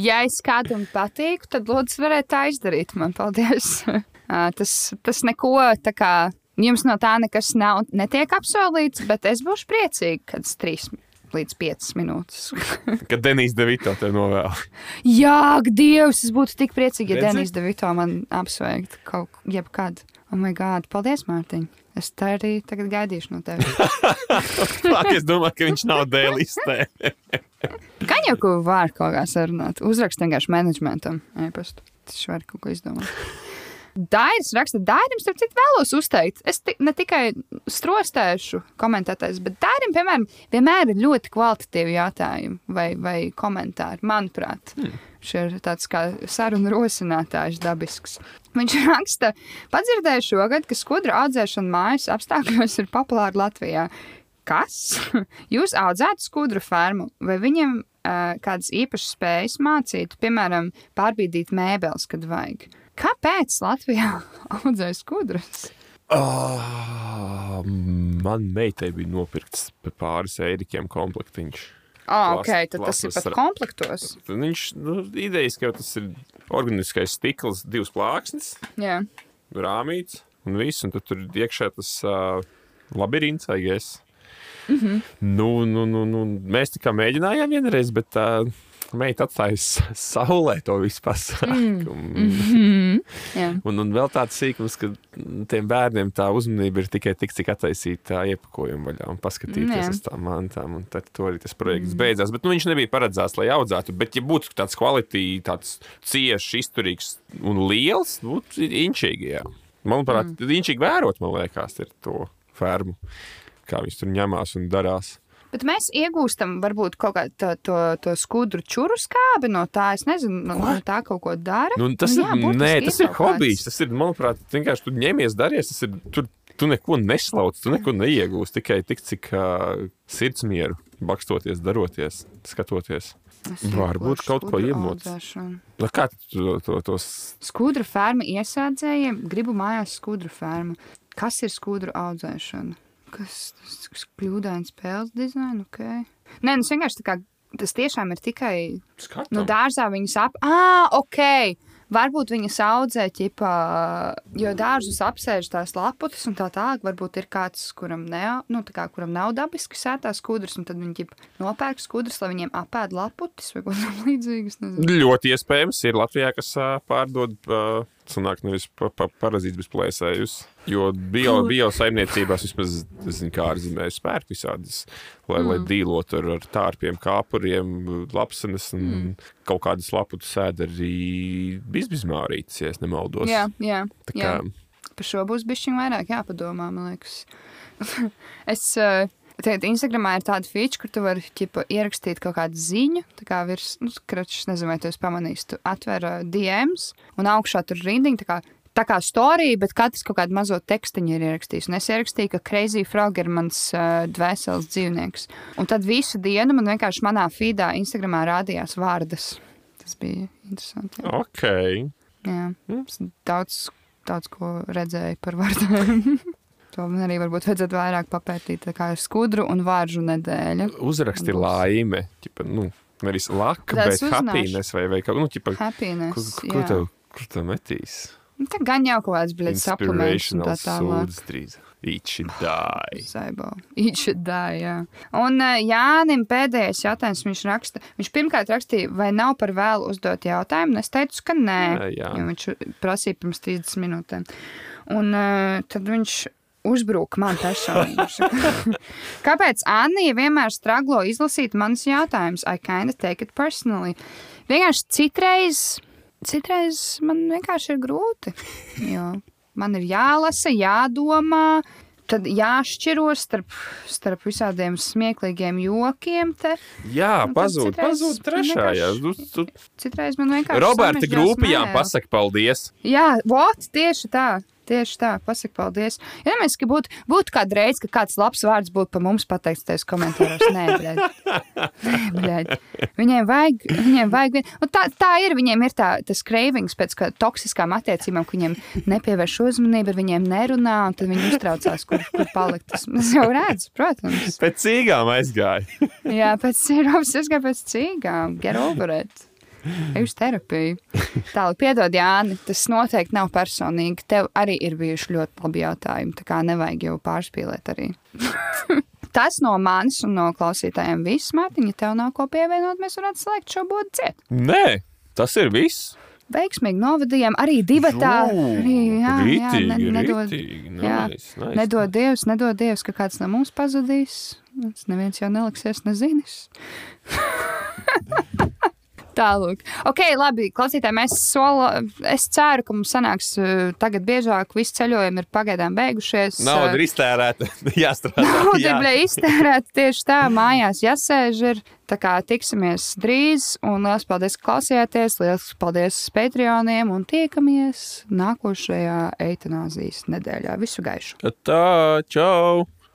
Ja es kādam patīku, tad lūdzu, varētu tā izdarīt. Man paldies. Ā, [LAUGHS] tas, tas neko tā kā jums no tā nekas nav, netiek apsolīts, bet es būšu priecīga, kad es trīs līdz piecas minūtes. Kad Denīs Devito te novēl. Jā, Dievs, es būtu tik priecīga, ja? Denis Devito man apsveiktu kaut jebkad. Oh, my God, paldies, Mārtiņ! Es tā arī tagad gaidīšu no tevis. [LAUGHS] Es domāju, ka viņš nav dēlistē. [LAUGHS] Ko var kaut kā sarunāt. Uzrakst vienkārši menedžmentam e-pastu. Tas var kaut ko izdomāt. Dairis raksta, Dairim, starp citu, vēlos uzteikt. Es ne tikai strostēšu komentētājs, bet Dairim, piemēram, vienmēr ir ļoti kvalitatīvi jautājumi vai, vai komentāri. Manuprāt, hmm. šis ir tāds kā sarunu rosinātājs dabisks. Viņš raksta, padzirdēju šogad, ka skudra audzēšana mājas apstākļos ir populāra Latvijā. Kas? [LAUGHS] Jūs audzētu skudru fermu, vai viņam uh, kādas īpašas spējas mācītu, piemēram, pārbīdīt mēbeles, kad vajag? Kāpēc Latvijā [LAUGHS] audzē skudras? Oh, man meitai bija nopirkts pāris eirikiem komplektiņš. Ah, Plas- ok, tad tas ir pat komplektos. Viņš, nu, idejas, ka tas ir organiskais stikls, divas plāksnes, Jā, rāmīts un viss, un tad tur iekšā tas uh, labirints, aigies. Mm. -hmm. nu, nu, nu, nu, mēs tikai mēģinājām vienreiz, bet tā uh, meita atstāja saulē to visu [LAUGHS] pasākumu. Mm. jā. Un, un vēl tāds sīkums, ka tiem bērniem tā uzmanība ir tikai tik, cik attaisīt tā iepakojuma vaļā un paskatīties Jā. uz tām mantām. Un tad to arī tas projekts mm. beidzās. Bet nu, viņš nebija paredzēts, lai audzētu. Bet, ja būtu tāds kvalitātes, tāds cieši izturīgs un liels, būtu inčīgi. Jā. Manuprāt, mm. inčīgi vērot, man liekas, ir to fermu, kā viņš tur ņemās un darās. Bet mēs iegūstam varbūt kaut kādu to, to, to skudru čuru skābi no tā. Es nezinu, no, no tā kaut ko dara. Nu, tas, Nu, ir, jā, burtiski nē, tas ir hobijs. Tas ir, manuprāt, vienkārši tu ņemies, daries. Tas ir, tur, tu neko neslauc, tu neko neiegūsi. Tikai tik, cik uh, sirdsmieru bakstoties, daroties, skatoties. Es Varbūt kaut ko audzēšanu. Nu, Kā tu to, to, tos Skudru ferma iesādzējiem gribu mājās skudru fermu. Kas ir skudru audzēšana? Kas tas kļūdains spēles dizains? Okay. Nē, nu, vienkārši tā kā tas tiešām ir tikai skatām? no dārzā viņas ap. Ah, ok! Varbūt viņas audzē, ķipā, jo dārzus apsēž tās laputas un tā tālāk. Varbūt ir kāds, kuram, ne, nu, kā, kuram nav dabiski sētās skudras, un tad viņi ķip, nopērk skudras, lai viņiem apēd laputas vai ko tamlīdzīgas. nezinu. Ļoti iespējams, ir Latvijā, kas pārdod uh, sanāk, nevis pa, pa, parazīts, bet plēsējus. Jo bio, bio saimniecībās vismaz zinu, kā ārzemēs spērku visādas, lai, mm. lai dīlotu ar, ar tārpiem, kāpuriem, lapsenes un mm. kaut kādas laputu sēd arī bizbizmārītes, ja es nemaldos. Jā, jā. Tā jā. kā, Par šo būs bijis vairāk jāpadomā, man liekas. [LAUGHS] es uh, Tagad Instagramā ir tāda feature, kur tu vari ķipa, ierakstīt kaut kādu ziņu. Tā kā virs, nu, kračs, nezinu, vai tu esi pamanījis, tu atver uh, DMs un augšā tur rindiņa. Tā kā, tā kā storija, bet katrs kaut kādu mazo tekstiņu ir ierakstījis. Un es ierakstīju, ka Crazy Frog ir mans uh, dvēseles dzīvnieks. Un tad visu dienu man vienkārši manā feedā Instagramā rādījās vārdas. Tas bija interesanti. Jā. ok. Jā, es daudz, daudz ko redzēju par vārdiem. [LAUGHS] to man arī varbūt vajadzētu vairāk papētīt. Kā ir skudru un vāržu nedēļa. Uzraksti Būs. laime, ķipa, nu, nevis laka, es bet uzzināšu. happiness vai, vai kaut nu, ķipa, Happiness. kur, kur, jā. tev, kur tev metīs? Nu, Tā gan jau kaut kāds blīds suplements un tā tālāk. Each should die. [SIGHS] Saibo. Īčadā, jā. Un uh, Jānim pēdējais jautājums viņš raksta. Viņš pirmkārt rakstīja, vai nav par vēlu uzdot jautājumu, un es teicu, ka nē. Nē, jā. jo viņš prasīja pirms 30 minūtēm. Un uh, tad viņš uzbruka man personīgi. [LAUGHS] Kāpēc Anija vienmēr straglo izlasīt manus jautājumus? I kind of take it personally. Vienkārši citreiz, citreiz man vienkārši ir grūti. Jo man ir jālasa, jādomā. Tad jāšķiros starp, starp visādiem smieklīgiem jokiem. Te. Jā, Nu, pazūd, citreiz pazūd trešā. Jā. Tu, tu, Citreiz man vienkārši. Roberta mēle. pasaka paldies. Jā, what? Tieši tā. Tieši tā, pasaka paldies. Ja mēs, ka būtu, kāda reize, ka kāds labs vārds būtu par mums pateikts tajos komentāros. Nē, bļaļ. Viņiem vajag, viņiem vajag. Un tā, tā ir, viņiem ir tā, tas cravings pēc kā toksiskām attiecībām, ka viņiem nepievērš uzmanību, ar viņiem nerunā, un tad viņi uztraucās, kur, kur palikt. Tas es jau redzu, protams. Pēc cīgām aizgāja. Jā, pēc es gāju pēc cīgām. Get over it. Ej uz terapiju. Tālāk, piedod, Jāni, tas noteikti nav personīgi. Tev arī ir bijuši ļoti labi jautājumi. Tā kā nevajag jau pārspīlēt arī. [LAUGHS] tas no manis un no klausītājiem viss, Mārtiņa. Tev nav ko pievienot, mēs varētu slēgt šo būdu ciet. Nē, tas ir viss. Veiksmīgi novadījām arī divatā. Arī, jā, jā, ne, Rītīgi, nedod, rītīgi. jā, Nice, nice. nedod Dievs, nedod Dievs, ka kāds no mums pazudīs. Tas neviens jau neliksies nezinis. [LAUGHS] Tālāk. Ok, labi, klausītāji, mēs sola, es ceru, ka mums sanāks uh, tagad biežāk. Visi ceļojumi ir pagaidām beigušies. Nauda ir iztērēta. [LAUGHS] Jāstrādā. Nauda ir iztērēta tieši tā, mājās jāsēž. Ir. Tā kā tiksimies drīz, un liels paldies, ka klausījāties. Liels paldies Patreoniem, un tiekamies nākošajā eitanāzijas nedēļā. Visu gaišu! Tā, čau!